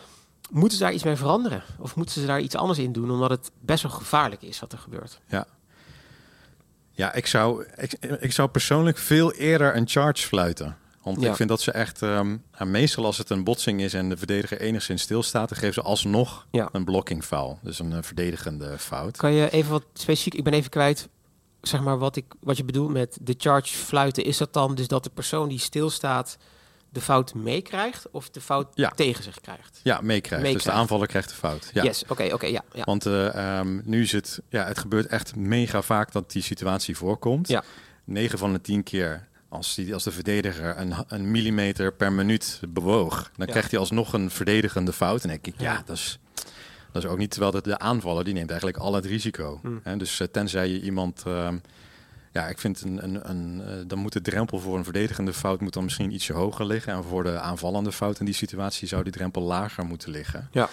Moeten ze daar iets mee veranderen? Of moeten ze daar iets anders in doen? Omdat het best wel gevaarlijk is wat er gebeurt. Ja, ik zou, ik, ik zou persoonlijk veel eerder een charge fluiten. Want Ja. ik vind dat ze echt... ehm, ja, meestal als het een botsing is en de verdediger enigszins stilstaat... dan geven ze alsnog Ja. een blocking foul. Dus een eh, verdedigende fout. Kan je even wat specifiek, ik ben even kwijt, zeg maar wat, ik, wat je bedoelt met de charge fluiten. Is dat dan dus dat de persoon die stilstaat de fout meekrijgt of de fout Ja. tegen zich krijgt? Ja, meekrijgt. Dus de aanvaller krijgt de fout. Ja. Yes, oké, oké, ja. ja. Want eh, ehm, nu is het, ja, het gebeurt echt mega vaak dat die situatie voorkomt. Ja. 9 van de 10 keer als, die, als de verdediger een, een millimeter per minuut bewoog, dan Ja. krijgt hij alsnog een verdedigende fout. En denk ik, ja, dat is, dat is ook niet, terwijl de, de aanvaller die neemt eigenlijk al het risico. Hè, dus eh, tenzij je iemand, ehm, ja, ik vind een, een, een, eh, dan moet de drempel voor een verdedigende fout moet dan misschien ietsje hoger liggen. En voor de aanvallende fout in die situatie zou die drempel lager moeten liggen. Ja.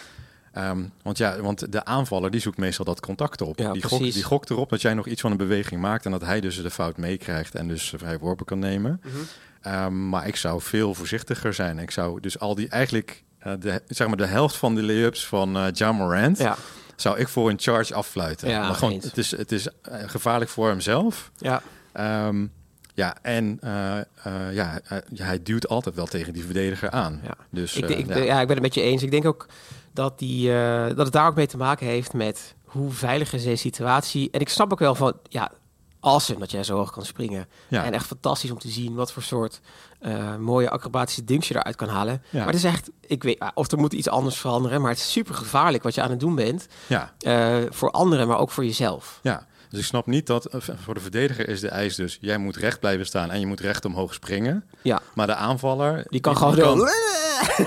Ehm, want ja, want de aanvaller die zoekt meestal dat contact op. Ja, die, gok, die gokt erop dat jij nog iets van een beweging maakt en dat hij dus de fout meekrijgt en dus vrij worpen kan nemen. Mhm. Ehm, maar ik zou veel voorzichtiger zijn. Ik zou dus al die eigenlijk eh, de, zeg maar de helft van de lay-ups van Ja Morant Ja, zou ik voor een charge affluiten. Ja, Maar gewoon, eens. het is, het is eh, gevaarlijk voor hemzelf. ja, Ehm, ja, en eh, eh, ja, hij- duwt altijd wel tegen die verdediger aan. Ja. Dus ik, ik, ja. ja. ik ben het met je eens. Ik denk ook dat, die, dat het daar ook mee te maken heeft met hoe veilig is deze situatie. En ik snap ook wel van, ja, awesome dat jij zo hoog kan springen. Ja. En echt fantastisch om te zien wat voor soort eh, mooie acrobatische dunks je eruit kan halen. Ja. Maar het is echt, ik weet, ah, of er moet iets anders veranderen, maar het is super gevaarlijk wat je aan het doen bent. ja, eh, voor anderen, maar ook voor jezelf. ja. Dus ik snap niet dat eh, voor de verdediger is de eis dus... jij moet recht blijven staan en je moet recht omhoog springen. Ja, Maar de aanvaller... die kan gewoon.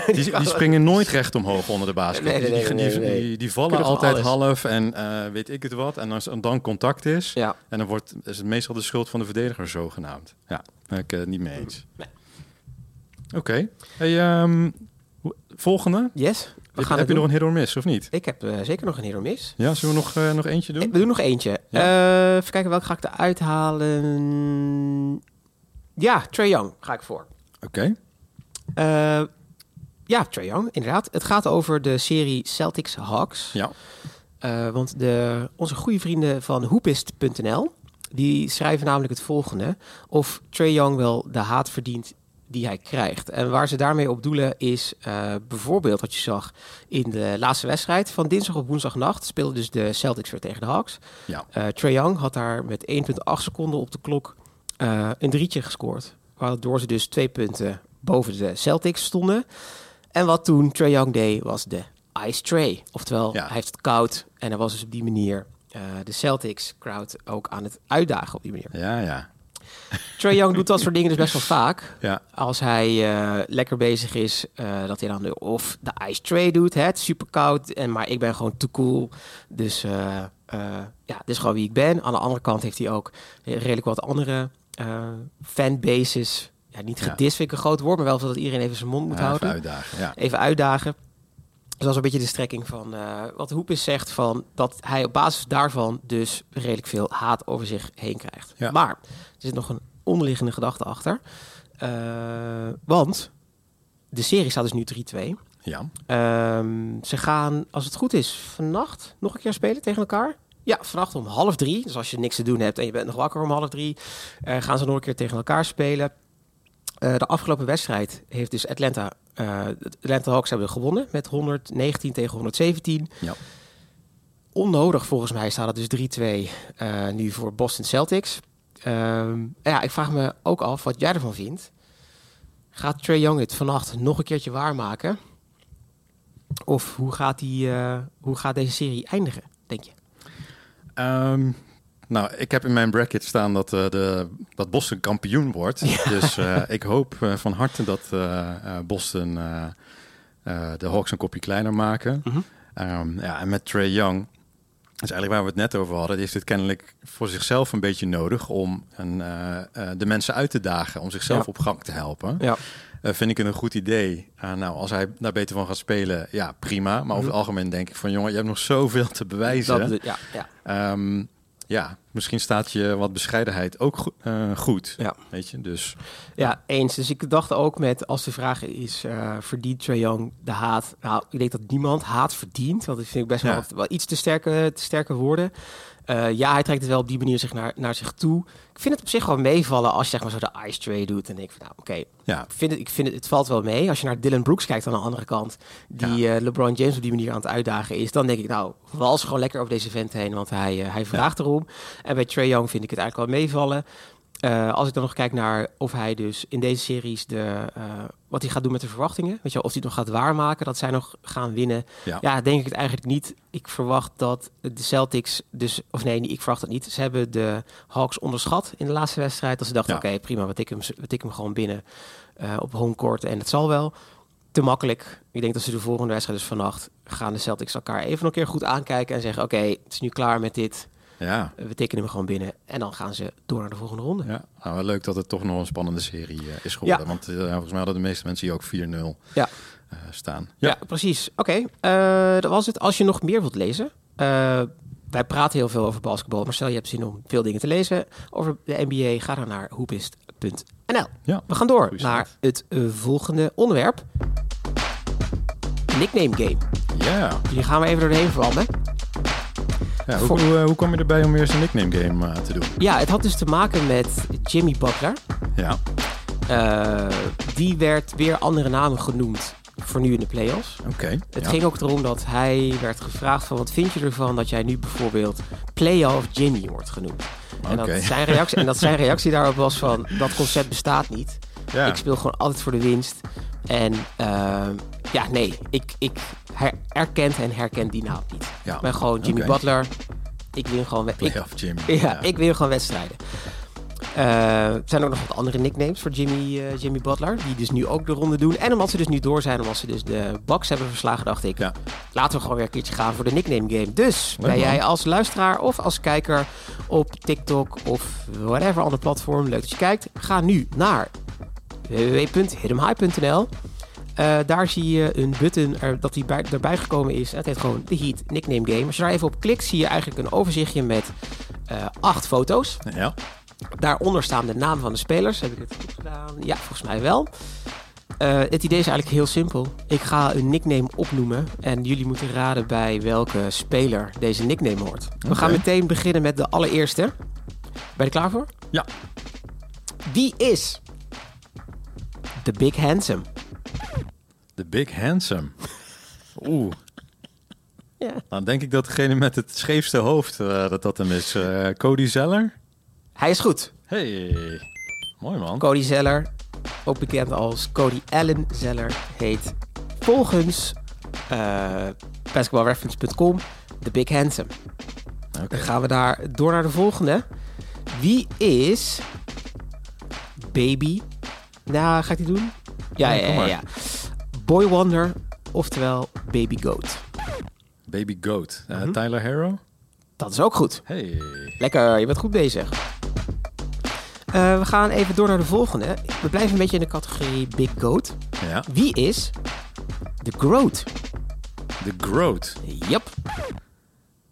Die, die springen nooit recht omhoog onder de basket. Nee, nee, nee, die, die, die, vallen altijd alles. half en eh, weet ik het wat. En als er dan contact is, Ja, en dan wordt, is het meestal de schuld van de verdediger zogenaamd. Ja, ben ik het niet mee eens. Oké. Hey, ehm, volgende. yes. We Heb, gaan heb je nog een hit or miss, of niet? Ik heb eh, zeker nog een hero mis. Ja, zullen we nog, eh, nog eentje doen? We doen nog eentje. Ja. Eh, even kijken, welke ga ik eruit halen? Ja, Trae Young ga ik voor. Oké. Eh, ja, Trae Young, inderdaad. Het gaat over de serie Celtics Hawks. Ja. Eh, want de, onze goede vrienden van hoepist.nl... die schrijven namelijk het volgende. Of Trae Young wel de haat verdient die hij krijgt. En waar ze daarmee op doelen is eh, bijvoorbeeld wat je zag in de laatste wedstrijd van dinsdag op woensdagnacht speelden dus de Celtics weer tegen de Hawks. Ja. Eh Trae Young had daar met 1,8 seconden op de klok eh, een drietje gescoord. Waardoor ze dus twee punten boven de Celtics stonden. En wat toen Trae Young deed was de Ice Tray. Oftewel, Ja. hij heeft het koud en hij was dus op die manier de Celtics crowd ook aan het uitdagen op die manier. Ja, ja. Trae Young doet dat soort dingen dus best wel vaak. Ja, Als hij eh, lekker bezig is, eh, dat hij dan de, of de ice tray doet. Hè, het is super koud, en, maar ik ben gewoon te cool. Dus eh, ja, dit is gewoon wie ik ben. Aan de andere kant heeft hij ook redelijk wat andere fanbases. Ja, niet Ja. gedist vind ik een groot woord, maar wel dat iedereen even zijn mond moet Ja, even houden. uitdagen. Ja. Even uitdagen. Dus dat is een beetje de strekking van eh, wat Hoepis zegt van dat hij op basis daarvan dus redelijk veel haat over zich heen krijgt. Ja. Maar er zit nog een onderliggende gedachte achter. Eh, want de serie staat dus nu 3-2. ja. Ehm, ze gaan, als het goed is, vannacht nog een keer spelen tegen elkaar. Ja, vannacht om half drie. Dus als je niks te doen hebt en je bent nog wakker om half drie, eh, gaan ze nog een keer tegen elkaar spelen. De afgelopen wedstrijd heeft dus Atlanta, de Atlanta Hawks hebben gewonnen met 119 tegen 117. Ja. Onnodig volgens mij staat het dus 3-2 eh, nu voor Boston Celtics. Ehm, ja, ik vraag me ook af wat jij ervan vindt. Gaat Trey Young het vannacht nog een keertje waarmaken? Of hoe gaat, die, eh, hoe gaat deze serie eindigen, denk je? Ehm, nou, ik heb in mijn bracket staan dat, eh, de, dat Boston kampioen wordt. Dus eh, ik hoop eh, van harte dat Boston de Hawks een kopje kleiner maken. Mhm. Ehm, ja, en met Trey Young, dat is eigenlijk waar we het net over hadden, die heeft het kennelijk voor zichzelf een beetje nodig om een, de mensen uit te dagen, om zichzelf Ja. op gang te helpen. Ja, vind ik het een goed idee. Nou, als hij daar beter van gaat spelen, ja, prima. Maar over het algemeen denk ik van, jongen, je hebt nog zoveel te bewijzen. Mhm. dat, ja, ja. Ehm, ja, misschien staat je wat bescheidenheid ook go- eh, goed. Ja. Weet je, dus Ja, eens. Dus ik dacht ook met, als de vraag is, eh, verdient Trae Young de haat? Nou, ik denk dat niemand haat verdient, want dat vind ik best wel, Ja. wel iets te sterke, te sterke woorden. Eh, ja, hij trekt het wel op die manier zich naar, naar zich toe. Ik vind het op zich wel meevallen als je zeg maar zo de ice tray doet. En denk ik van, nou oké, ja, ik vind het, ik vind het, het valt wel mee. Als je naar Dylan Brooks kijkt aan de andere kant, die LeBron James op die manier aan het uitdagen is, dan denk ik, nou, wals gewoon lekker over deze vent heen, want hij, hij vraagt erom. En bij Trae Young vind ik het eigenlijk wel meevallen. Eh, als ik dan nog kijk naar of hij dus in deze series de, eh, wat hij gaat doen met de verwachtingen, weet je, wel, of hij het nog gaat waarmaken dat zij nog gaan winnen. ja. Ja, denk ik het eigenlijk niet. Ik verwacht dat de Celtics, dus, of nee, ik verwacht het niet. Ze hebben de Hawks onderschat in de laatste wedstrijd. Dat ze dachten, Ja. oké, prima, we tikken, hem, we tikken hem gewoon binnen eh, op home court en het zal wel. Te makkelijk. Ik denk dat ze de volgende wedstrijd, dus vannacht, gaan de Celtics elkaar even nog een keer goed aankijken en zeggen, oké, het is nu klaar met dit. Ja. We tekenen hem gewoon binnen. En dan gaan ze door naar de volgende ronde. Ja, nou, wel leuk dat het toch nog een spannende serie eh, is geworden. Want eh, volgens mij hadden de meeste mensen hier ook 4-0 Ja. eh, staan. Ja, precies. Oké, eh, dat was het. Als je nog meer wilt lezen. eh, wij praten heel veel over basketbal. Maar stel je hebt zin om veel dingen te lezen over de NBA. Ga dan naar hoepist.nl. Ja. We gaan door Goeie naar het eh, volgende onderwerp. Nickname game. Ja. Hier gaan we even doorheen vlammen. Ja hoe, eh, hoe kwam je erbij om weer een nickname game eh, te doen? Ja, het had dus te maken met Jimmy Butler. Ja, Eh, die werd weer andere namen genoemd voor nu in de playoffs. oké. Het ja. ging ook erom dat hij werd gevraagd van wat vind je ervan dat jij nu bijvoorbeeld Playoff Jimmy wordt genoemd. En, dat zijn reactie, en dat zijn reactie daarop was van dat concept bestaat niet. Ja. Ik speel gewoon altijd voor de winst. En ehm, ja, nee, ik, ik her- erkent en herkent die naam niet. Ja. Ik ben gewoon Jimmy. Butler. Ik win gewoon, Playoff Jimmy. ja, ik win gewoon wedstrijden. Eh, er zijn ook nog wat andere nicknames voor Jimmy, eh, Jimmy Butler. Die dus nu ook de ronde doen. En omdat ze dus nu door zijn, omdat ze dus de Bucks hebben verslagen, dacht ik... Ja. laten we gewoon weer een keertje gaan voor de nickname game. Dus ben jij als luisteraar of als kijker op TikTok of whatever ander platform... leuk dat je kijkt, ga nu naar www.hiddenhigh.nl. Eh, daar zie je een button er, dat die bij, erbij gekomen is. Het heet gewoon de Heat Nickname Game. Als je daar even op klikt, zie je eigenlijk een overzichtje met eh, acht foto's. Ja. Daaronder staan de namen van de spelers. Heb ik het goed gedaan? Ja, volgens mij wel. Eh, het idee is eigenlijk heel simpel. Ik ga een nickname opnoemen en jullie moeten raden bij welke speler deze nickname hoort. We gaan meteen beginnen met de allereerste. Ben je er klaar voor? Ja. Wie is de Big Handsome? The Big Handsome. Oeh. Ja. Dan denk ik dat degene met het scheefste hoofd, eh, dat dat hem is. Eh, Cody Zeller. Hij is goed. Hey. Mooi man. Cody Zeller, ook bekend als Cody Allen Zeller, heet volgens eh basketballreference.com de Big Handsome. Oké. Dan gaan we daar door naar de volgende. Wie is Baby? Nou, ga ik die doen? Ja, Ja, ja. Boy Wonder, oftewel Baby Goat. Baby Goat. Eh, Mhm. Tyler Harrow. Dat is ook goed. Hey. Lekker, je bent goed bezig. Eh, we gaan even door naar de volgende. We blijven een beetje in de categorie Big Goat. Ja. Wie is de Groot? The Groat. Yep.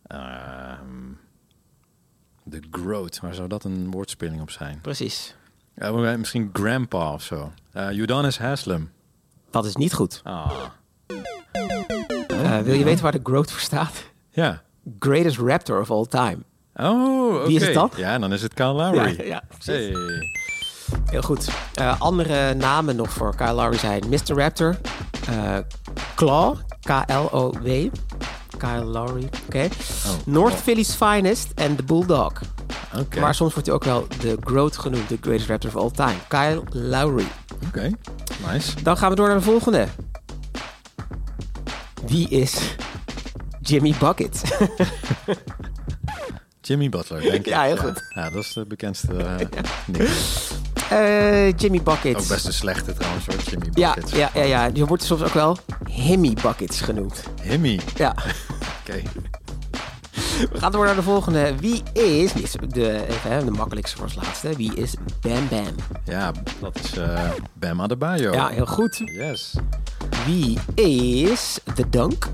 Ehm The Groat. Waar zou dat een woordspeling op zijn? Precies. Ja, misschien Grandpa of zo. Udonis Haslem. Dat is niet goed. Ah. Eh, wil je weten waar de Groot voor staat? Ja. Greatest Raptor of all time. Oh, oké. Wie is het dan? Ja, dan is het Kyle Lowry. Ja, ja. Hey. Heel goed. Eh, andere namen nog voor Kyle Lowry zijn Mr. Raptor, eh, Claw, K-L-O-W, Kyle Lowry, oké. Oh, North Philly's Finest en The Bulldog. Oké. Maar soms wordt hij ook wel de Groot genoemd, de greatest raptor of all time. Kyle Lowry. Oké. Nice. Dan gaan we door naar de volgende. Wie is Jimmy Bucket? Jimmy Butler, denk ik. Ja, heel goed. Ja, dat is de bekendste uh, nickname. Eh, Jimmy Bucket. Ook best een slechte trouwens hoor, Jimmy ja, Bucket. ja, ja, ja, die wordt soms ook wel Himmy Buckets genoemd. Himmy. Ja. Oké. We gaan door naar de volgende. Wie is, de, even, de makkelijkste voor als laatste. Wie is Bam Bam? Ja, dat is eh Bam Adebayo. Ja, heel goed. Yes. Wie is de Dunk?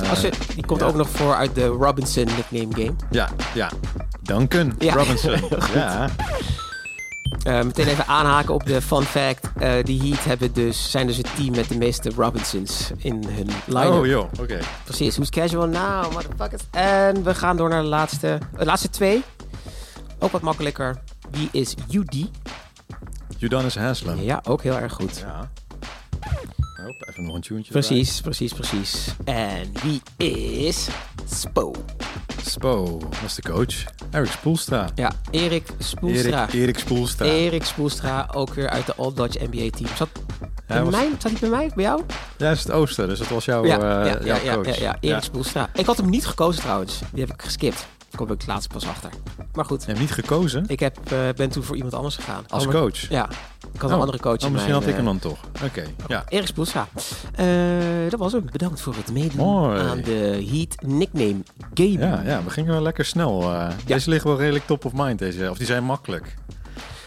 Eh, Als je, die komt ja. ook nog voor uit de Robinson nickname game. Ja, ja. Duncan Ja. Robinson. ja. Eh, meteen even aanhaken op de fun fact. Eh die Heat hebben dus, zijn dus het team met de meeste Robinsons in hun line-up. Oh joh, oké. Precies, who's casual now, motherfuckers. En we gaan door naar de laatste, de laatste twee. Ook wat makkelijker. Wie is UD? Udonis Haslem. Ja, ook heel erg goed. Ja. Hop, even nog een tune. Precies, precies, precies. En wie is Spo? Spo, dat is de coach. Erik Spoelstra. Ja, Erik Spoelstra. Erik, Erik Spoelstra. Erik Spoelstra, ook weer uit de All Dutch NBA team. Zat, Hij bij was, mij, zat hij bij mij? Bij jou? ja, is het oosten, dus dat was jouw, ja, eh, ja, ja, jouw ja, coach. ja, ja, Erik Spoelstra. Ik had hem niet gekozen trouwens. Die heb ik geskipt. Daar kom ik laatst pas achter. Maar goed, Je hebt niet gekozen ik heb, eh, ben toen voor iemand anders gegaan. als coach. Ja, ik had Oh, een andere coach Oh, misschien mijn, had ik hem eh, dan toch. Oké, ja. Erik Spoelstra. Eh, dat was hem. Bedankt voor het meedoen Mooi. aan de Heat Nickname Game. Ja, ja, we gingen wel lekker snel. eh. Deze liggen wel redelijk top of mind, deze. Of die zijn makkelijk.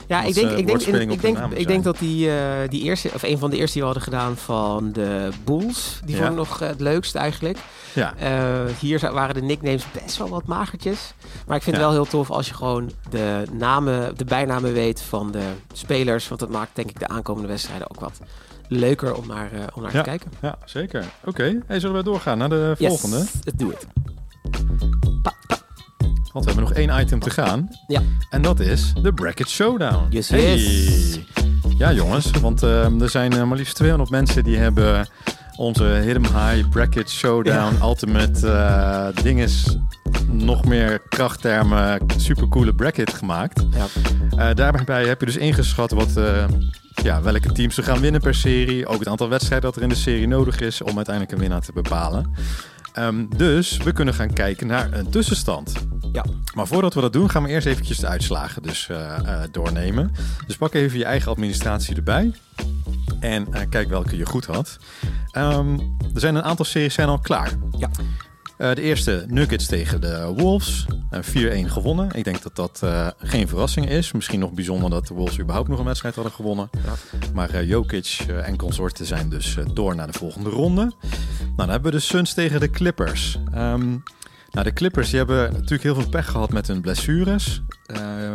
Ja, ik denk, ik denk, ik denk, ik denk dat die, eh, die eerste, of een van de eerste die we hadden gedaan van de Bulls, die Ja. vond ik nog eh, het leukst eigenlijk. Ja, Eh, hier waren de nicknames best wel wat magertjes. Maar ik vind Ja. het wel heel tof als je gewoon de namen, de bijnamen weet van de spelers. Want dat maakt denk ik de aankomende wedstrijden ook wat leuker om naar, om naar Ja. te kijken. ja zeker. Oké, hey, zullen we doorgaan naar de volgende? Yes, let's do it. Want we hebben nog één item te gaan. Ja. En dat is de Bracket Showdown. Yes, Hey. yes. Ja, jongens, want ehm, er zijn eh, maar liefst 200 mensen die hebben onze Hidden High Bracket Showdown Ultimate eh dinges nog meer krachttermen supercoole bracket gemaakt. Ja. Eh, daarbij heb je dus ingeschat wat, ja, welke teams er gaan winnen per serie. Ook het aantal wedstrijden dat er in de serie nodig is om uiteindelijk een winnaar te bepalen. Ehm, dus we kunnen gaan kijken naar een tussenstand. Ja. Maar voordat we dat doen, gaan we eerst eventjes de uitslagen dus, eh, eh, doornemen. Dus pak even je eigen administratie erbij. En eh, kijk welke je goed had. Ehm, er zijn een aantal series zijn al klaar. Ja. Eh, de eerste Nuggets tegen de Wolves. Eh, 4-1 gewonnen. Ik denk dat dat eh, geen verrassing is. Misschien nog bijzonder dat de Wolves überhaupt nog een wedstrijd hadden gewonnen. Ja. Maar Jokic en consorten zijn dus door naar de volgende ronde. Nou, dan hebben we de Suns tegen de Clippers. Ehm, nou, de Clippers die hebben natuurlijk heel veel pech gehad met hun blessures.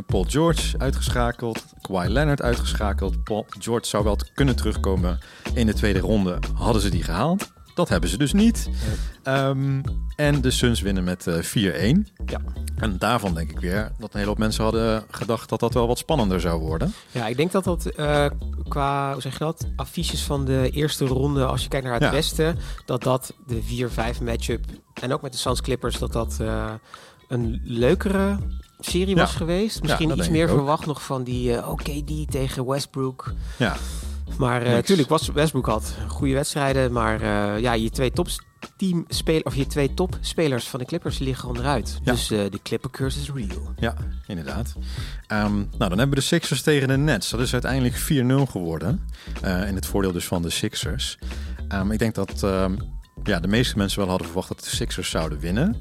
Paul George uitgeschakeld, Kawhi Leonard uitgeschakeld. Paul George zou wel kunnen terugkomen in de tweede ronde. Hadden ze die gehaald? Dat hebben ze dus niet. Ehm, en de Suns winnen met eh, 4-1. Ja. En daarvan denk ik weer dat een hele hoop mensen hadden gedacht dat dat wel wat spannender zou worden. Ja, ik denk dat dat eh, qua, hoe zeg je dat, affiches van de eerste ronde, als je kijkt naar het Ja. westen, dat dat de 4-5 matchup, en ook met de Suns Clippers, dat dat eh, een leukere serie Ja. was geweest. Misschien iets meer verwacht nog van die eh OKD tegen Westbrook. Ja, Maar eh natuurlijk, was Westbrook had goede wedstrijden, maar eh, ja, je twee top team spelen of je twee topspelers van de Clippers liggen onderuit. Ja. Dus eh, de Clipper curse is real. Ja, inderdaad. Ehm, nou, dan hebben we de Sixers tegen de Nets. Dat is uiteindelijk 4-0 geworden. In het voordeel dus van de Sixers. Ehm, ik denk dat ehm, ja, de meeste mensen wel hadden verwacht dat de Sixers zouden winnen.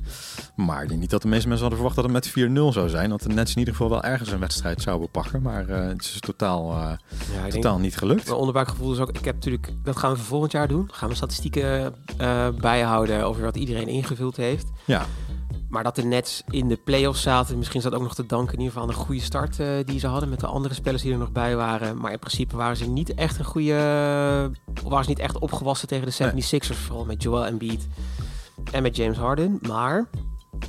Maar ik denk niet dat de meeste mensen hadden verwacht dat het met 4-0 zou zijn. Dat de Nets in ieder geval wel ergens een wedstrijd zouden pakken. Maar eh, het is totaal, eh, Ja, ik denk totaal niet gelukt. Mijn onderbuikgevoel is ook, ik heb natuurlijk, dat gaan we voor volgend jaar doen. Gaan we statistieken eh, bijhouden over wat iedereen ingevuld heeft. Ja, Maar dat de Nets in de playoffs zaten, misschien is dat ook nog te danken in ieder geval aan de goede start eh, die ze hadden met de andere spelers die er nog bij waren. Maar in principe waren ze niet echt een goede, waren ze niet echt opgewassen tegen de 76ers, vooral met Joel Embiid en met James Harden. Maar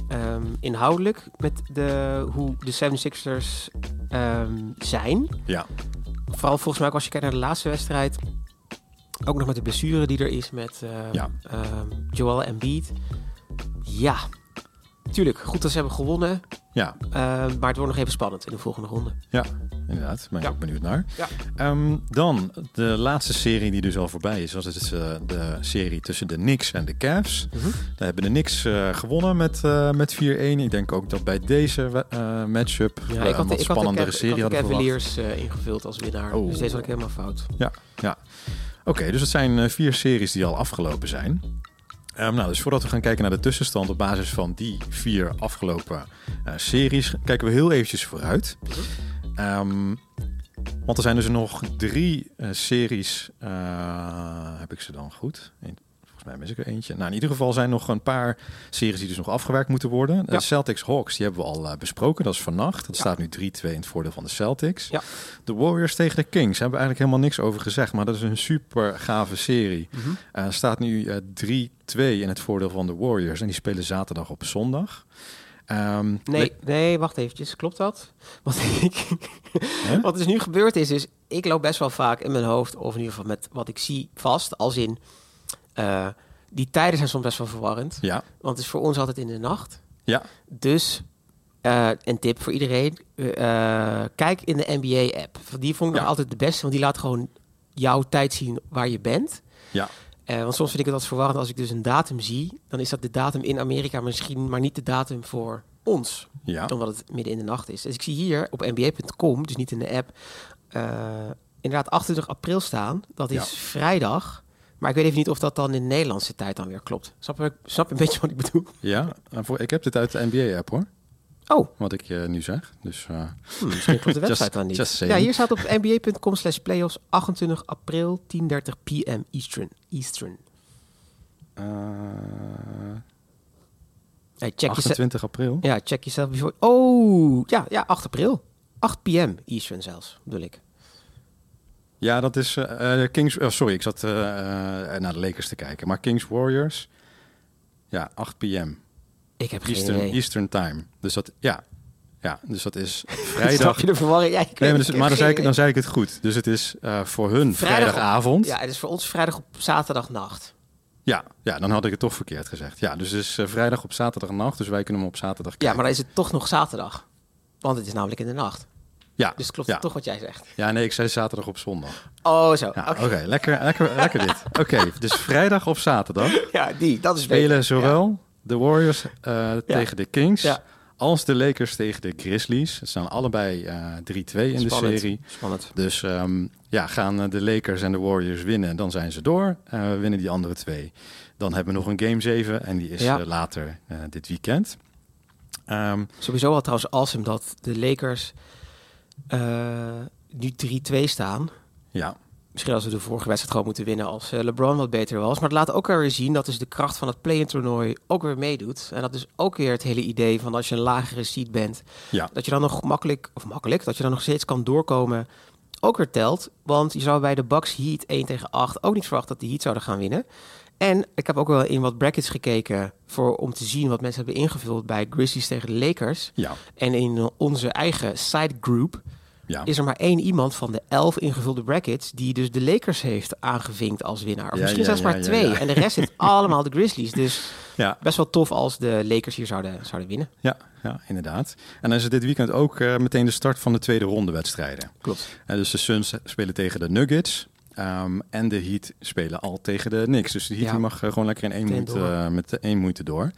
ehm, inhoudelijk met de, hoe de 76ers ehm, zijn, ja, Vooral volgens mij ook als je kijkt naar de laatste wedstrijd. Ook nog met de blessure die er is met Ja. ehm, Joel Embiid. Ja, tuurlijk. Goed dat ze hebben gewonnen. ja, eh, maar het wordt nog even spannend in de volgende ronde. inderdaad. Ben ik Ja. ook benieuwd naar. Ja. Ehm, dan de laatste serie die dus al voorbij is. Dat is eh, de serie tussen de Knicks en de Cavs. Mhm. Daar hebben de Knicks eh, gewonnen met, eh, met 4-1. Ik denk ook dat bij deze matchup Ja, ik had, de- ik had de, spannendere serie ik had de hadden verwacht. Cavaliers ingevuld als winnaar. Oh. Dus deze had ik helemaal fout. Oké, dus het zijn vier series die al afgelopen zijn. Ehm, nou, dus voordat we gaan kijken naar de tussenstand op basis van die vier afgelopen eh, series, kijken we heel eventjes vooruit. Ehm, want er zijn dus nog drie eh, series. eh, heb ik ze dan goed? Eén, volgens mij mis ik er eentje. Nou, in ieder geval zijn nog een paar series die dus nog afgewerkt moeten worden. De Celtics Hawks, die hebben we al besproken. Dat is vannacht. Dat staat nu 3-2 in het voordeel van de Celtics. Ja. De Warriors tegen de Kings hebben we eigenlijk helemaal niks over gezegd. Maar dat is een super gave serie. Mm staat nu 3-2 in het voordeel van de Warriors. En die spelen zaterdag op zondag. Ehm, nee, nee, wacht eventjes. Klopt dat? Wat, ik, wat er dus nu gebeurd is, is ik loop best wel vaak in mijn hoofd, of in ieder geval met wat ik zie, vast. Als in, uh, die tijden zijn soms best wel verwarrend. Ja. Want het is voor ons altijd in de nacht. Ja. Dus, uh, een tip voor iedereen. Uh, kijk in de NBA-app. Die vond ik ja. altijd de beste, want die laat gewoon jouw tijd zien waar je bent. Ja. Uh, want soms vind ik het wat verwarrend als ik dus een datum zie. Dan is dat de datum in Amerika misschien, maar niet de datum voor ons. Ja. Omdat het midden in de nacht is. Dus ik zie hier op nba.com, dus niet in de app, inderdaad 28 april staan. Dat is ja. vrijdag. Maar ik weet even niet of dat dan in Nederlandse tijd dan weer klopt. Snap je, snap je een beetje wat ik bedoel? Ja, ik heb dit uit de NBA-app hoor. Oh. Wat ik uh, nu zeg. Dus, uh, hmm, misschien klopt de website dan niet. Ja, hier staat op nba.com slash playoffs 28 april 10.30 pm Eastern. Eastern. Uh, hey, check 28 april? Ja, check jezelf. Oh, ja, ja, 8 april. 8 pm Eastern zelfs, bedoel ik. Ja, dat is uh, Kings... Oh, sorry, ik zat naar de Lakers te kijken. Maar Kings Warriors... Ja, 8 pm. Ik heb Eastern, geen idee. Eastern Time. Dus dat, ja. Ja, dus dat is vrijdag. je de verwarring? Ja, nee, maar, dus, maar dan, zei ik, dan zei ik het goed. Dus het is voor hun vrijdag vrijdagavond. ja, het is voor ons vrijdag op zaterdagnacht. Ja, ja, dan had ik het toch verkeerd gezegd. Ja, dus het is vrijdag op zaterdagnacht. Dus wij kunnen hem op zaterdag kijken. Ja, maar dan is het toch nog zaterdag. Want het is namelijk in de nacht. Ja. Dus klopt ja. toch wat jij zegt? Ja, nee, ik zei zaterdag op zondag. Oh, zo. Ja, Oké, okay. lekker, lekker, lekker dit. Oké, okay, dus vrijdag of zaterdag. Ja, die, dat is Spelen beter. zowel de Warriors uh, tegen de Kings... Als de Lakers tegen de Grizzlies. Het staan allebei uh, 3-2 in Spannend. de serie. Spannend. Dus um, ja, gaan de Lakers en de Warriors winnen, dan zijn ze door. Uh, winnen die andere twee. Dan hebben we nog een Game 7 en die is Ja. later dit weekend. Um, Sowieso al trouwens awesome dat de Lakers eh, nu 3-2 staan. ja, Misschien als we de vorige wedstrijd gewoon moeten winnen als eh, LeBron wat beter was. Maar het laat ook weer zien dat dus de kracht van het play-in toernooi ook weer meedoet. En dat is ook weer het hele idee van als je een lagere seed bent, ja, dat je dan nog makkelijk, of makkelijk, dat je dan nog steeds kan doorkomen, ook weer telt. Want je zou bij de Bucks Heat 1 tegen 8 ook niet verwachten dat de Heat zouden gaan winnen. En ik heb ook wel in wat brackets gekeken voor, om te zien wat mensen hebben ingevuld bij Grizzlies tegen de Lakers. ja, En in onze eigen side group ja. is er maar één iemand van de elf ingevulde brackets die dus de Lakers heeft aangevinkt als winnaar. Of Ja, misschien zelfs maar twee. En de rest zit allemaal de Grizzlies. Dus ja, best wel tof als de Lakers hier zouden, zouden winnen. ja, ja, inderdaad. En dan is het dit weekend ook uh, meteen de start van de tweede ronde wedstrijden. Klopt. En dus de Suns spelen tegen de Nuggets. Um, en de Heat spelen al tegen de Knicks. Dus de Heat Ja. die mag uh, gewoon lekker in één moeite, door. uh, met één moeite door.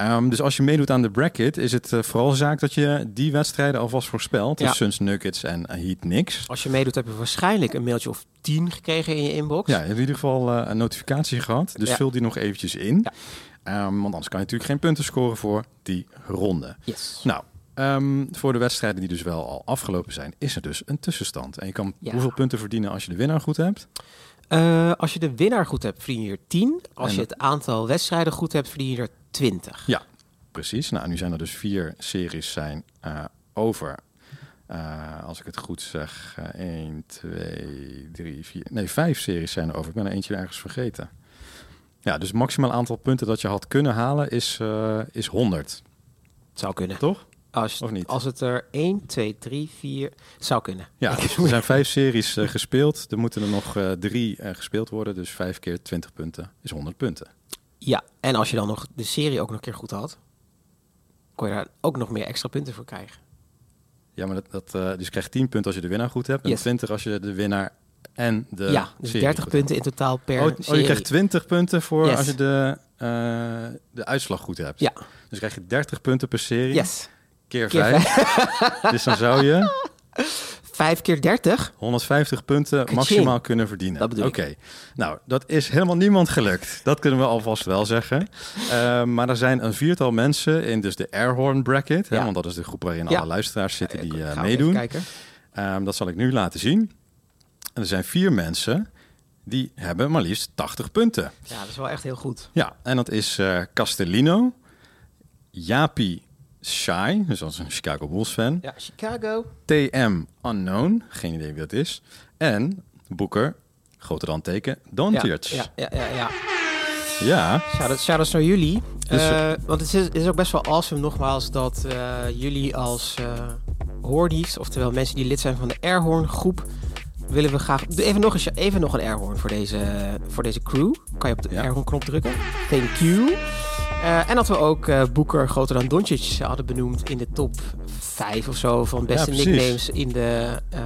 Um, dus als je meedoet aan de bracket, is het uh, vooral zaak dat je die wedstrijden alvast voorspelt. Dus. Suns, Nuggets en Heat Knicks. Als je meedoet heb je waarschijnlijk een mailtje of tien gekregen in je inbox. Ja, je hebt in ieder geval uh, een notificatie gehad. Dus Ja. vul die nog eventjes in. Um, want anders kan je natuurlijk geen punten scoren voor die ronde. Yes. Nou, um, voor de wedstrijden die dus wel al afgelopen zijn, is er dus een tussenstand. En je kan Ja. hoeveel punten verdienen als je de winnaar goed hebt? Uh, als je de winnaar goed hebt, verdien je er 10. Als En- je het aantal wedstrijden goed hebt, verdien je er 20. Ja, precies. Nou, nu zijn er dus vier series zijn uh, over. Uh, als ik het goed zeg, uh, 1, 2, 3, 4. Nee, vijf series zijn er over. Ik ben er eentje ergens vergeten. Ja, dus het maximaal aantal punten dat je had kunnen halen is, is 100. Het zou kunnen. Toch? Als, Of niet? als het er 1, 2, 3, 4 zou kunnen. Ja, dus er zijn vijf series uh, gespeeld. Er moeten er nog uh, drie uh, gespeeld worden. Dus vijf keer 20 punten is 100 punten. Ja, en als je dan nog de serie ook nog een keer goed had, kon je daar ook nog meer extra punten voor krijgen. Ja, maar dat, dat, dus je krijgt 10 punten als je de winnaar goed hebt. En Yes. 20 als je de winnaar en de ja, dus serie 30 goed punten in totaal per Oh, oh, je krijgt 20 punten voor Yes. als je de, de uitslag goed hebt. Ja. Dus krijg je 30 punten per serie. Yes. Keer, 5. dus dan zou je 5 keer 30. 150 punten maximaal kunnen verdienen. Oké. Okay. Nou, dat is helemaal niemand gelukt. Dat kunnen we alvast wel zeggen. Uh, maar er zijn een viertal mensen in dus de Airhorn bracket. Ja. Hè, want dat is de groep waarin Ja. alle luisteraars zitten die uh, Gaan we meedoen. Um, dat zal ik nu laten zien. En er zijn vier mensen die hebben maar liefst 80 punten. Ja, dat is wel echt heel goed. Ja, en dat is eh, Castellino, Japi Shai, dus dat is een Chicago Bulls fan, Ja, Chicago. TM Unknown, geen idee wie dat is, en Boeker, groter dan teken, Ja, Doncic. ja, ja, ja, ja. ja. Shout-outs shout naar jullie. Dus, Eh, want het is, het is ook best wel awesome nogmaals dat eh, jullie als uh, hoordies, oftewel mensen die lid zijn van de Airhorn groep, willen we graag... Even nog, een, even nog een Airhorn voor deze, voor deze crew. Kan je op de Ja. Airhorn knop drukken. Thank you. Eh, en dat we ook eh Boeker groter dan Doncic hadden benoemd in de top 5 of zo van beste Ja, nicknames in de, eh,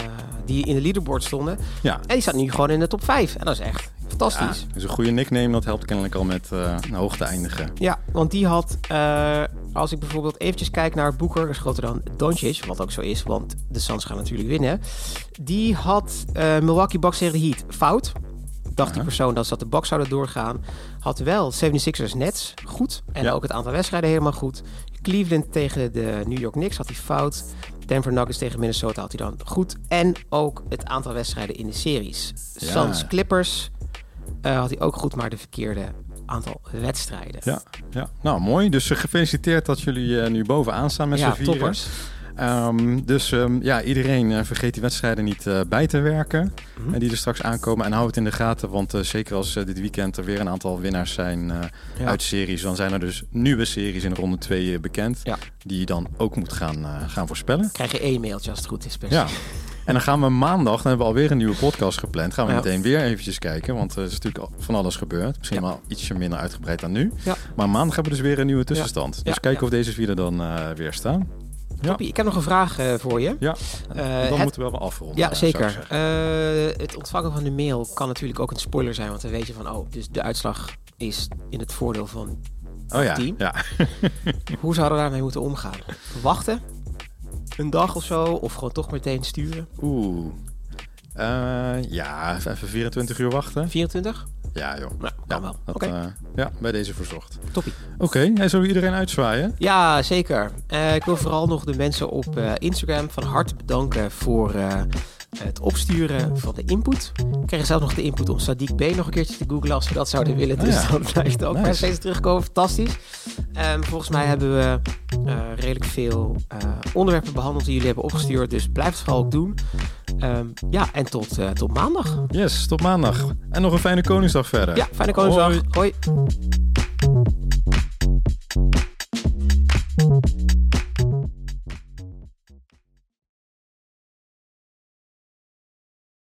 die in de leaderboard stonden. Ja. En die staat nu gewoon in de top 5. En dat is echt fantastisch. Ja, dus een goede nickname, dat helpt kennelijk al met eh naar hoog te eindigen. Ja, want die had, als ik bijvoorbeeld eventjes kijk naar Boeker, is groter dan Doncic, wat ook zo is, want de Suns gaan natuurlijk winnen. Die had Milwaukee Bucks tegen de Heat fout. Dacht die persoon dat ze dat de Bucks zouden doorgaan. Had wel 76ers Nets goed. En Ja. ook het aantal wedstrijden helemaal goed. Cleveland tegen de New York Knicks had hij fout. Denver Nuggets tegen Minnesota had hij dan goed. En ook het aantal wedstrijden in de series. Ja. Suns Clippers eh, had hij ook goed, maar de verkeerde aantal wedstrijden. Ja, ja. nou mooi. Dus eh, gefeliciteerd dat jullie eh, nu bovenaan staan met ja, z'n vieren. toppers. Ehm, dus ehm, ja, iedereen eh, vergeet die wedstrijden niet eh, bij te werken. En die er straks aankomen. En hou het in de gaten, want zeker als dit weekend er weer een aantal winnaars zijn Ja. uit series, dan zijn er dus nieuwe series in ronde 2 bekend. Ja. Die je dan ook moet gaan, gaan voorspellen. Krijg je één mailtje als het goed is. Ja. En dan gaan we maandag, dan hebben we alweer een nieuwe podcast gepland. Gaan we Ja. meteen weer eventjes kijken, want er is natuurlijk van alles gebeurd. Misschien wel ietsje minder uitgebreid dan nu. Maar maandag hebben we dus weer een nieuwe tussenstand. Dus kijken of deze vier er dan weer staan. Ik heb nog een vraag eh, voor je. Ja, Eh, dan het- moeten we wel afronden. Ja, zeker. Eh, het ontvangen van de mail kan natuurlijk ook een spoiler zijn. Want dan weet je van, oh, dus de uitslag is in het voordeel van... Oh ja, team. ja. Hoe zouden we daarmee moeten omgaan? Wachten? Een dag of zo? Of gewoon toch meteen sturen? Oeh. Eh, ja, even 24 uur wachten. 24? Ja, joh. Nou, Ja, wel. dat, Oké, eh, ja, bij deze verzocht. toppie. Oké, en zullen we iedereen uitzwaaien? Ja, zeker. Eh, ik wil vooral nog de mensen op eh, Instagram van harte bedanken voor eh, het opsturen van de input. We kregen zelf nog de input om Sadiq B nog een keertje te googlen als we dat zouden willen. Dus ja. dan blijft ook Nice. maar steeds terugkomen. Fantastisch. Ehm, volgens mij hebben we eh, redelijk veel eh, onderwerpen behandeld die jullie hebben opgestuurd. Dus blijf het vooral ook doen. Ehm, ja, en tot, eh, tot maandag. Yes, tot maandag. En nog een fijne Koningsdag verder. Ja, fijne Koningsdag. Hoi. Hoi.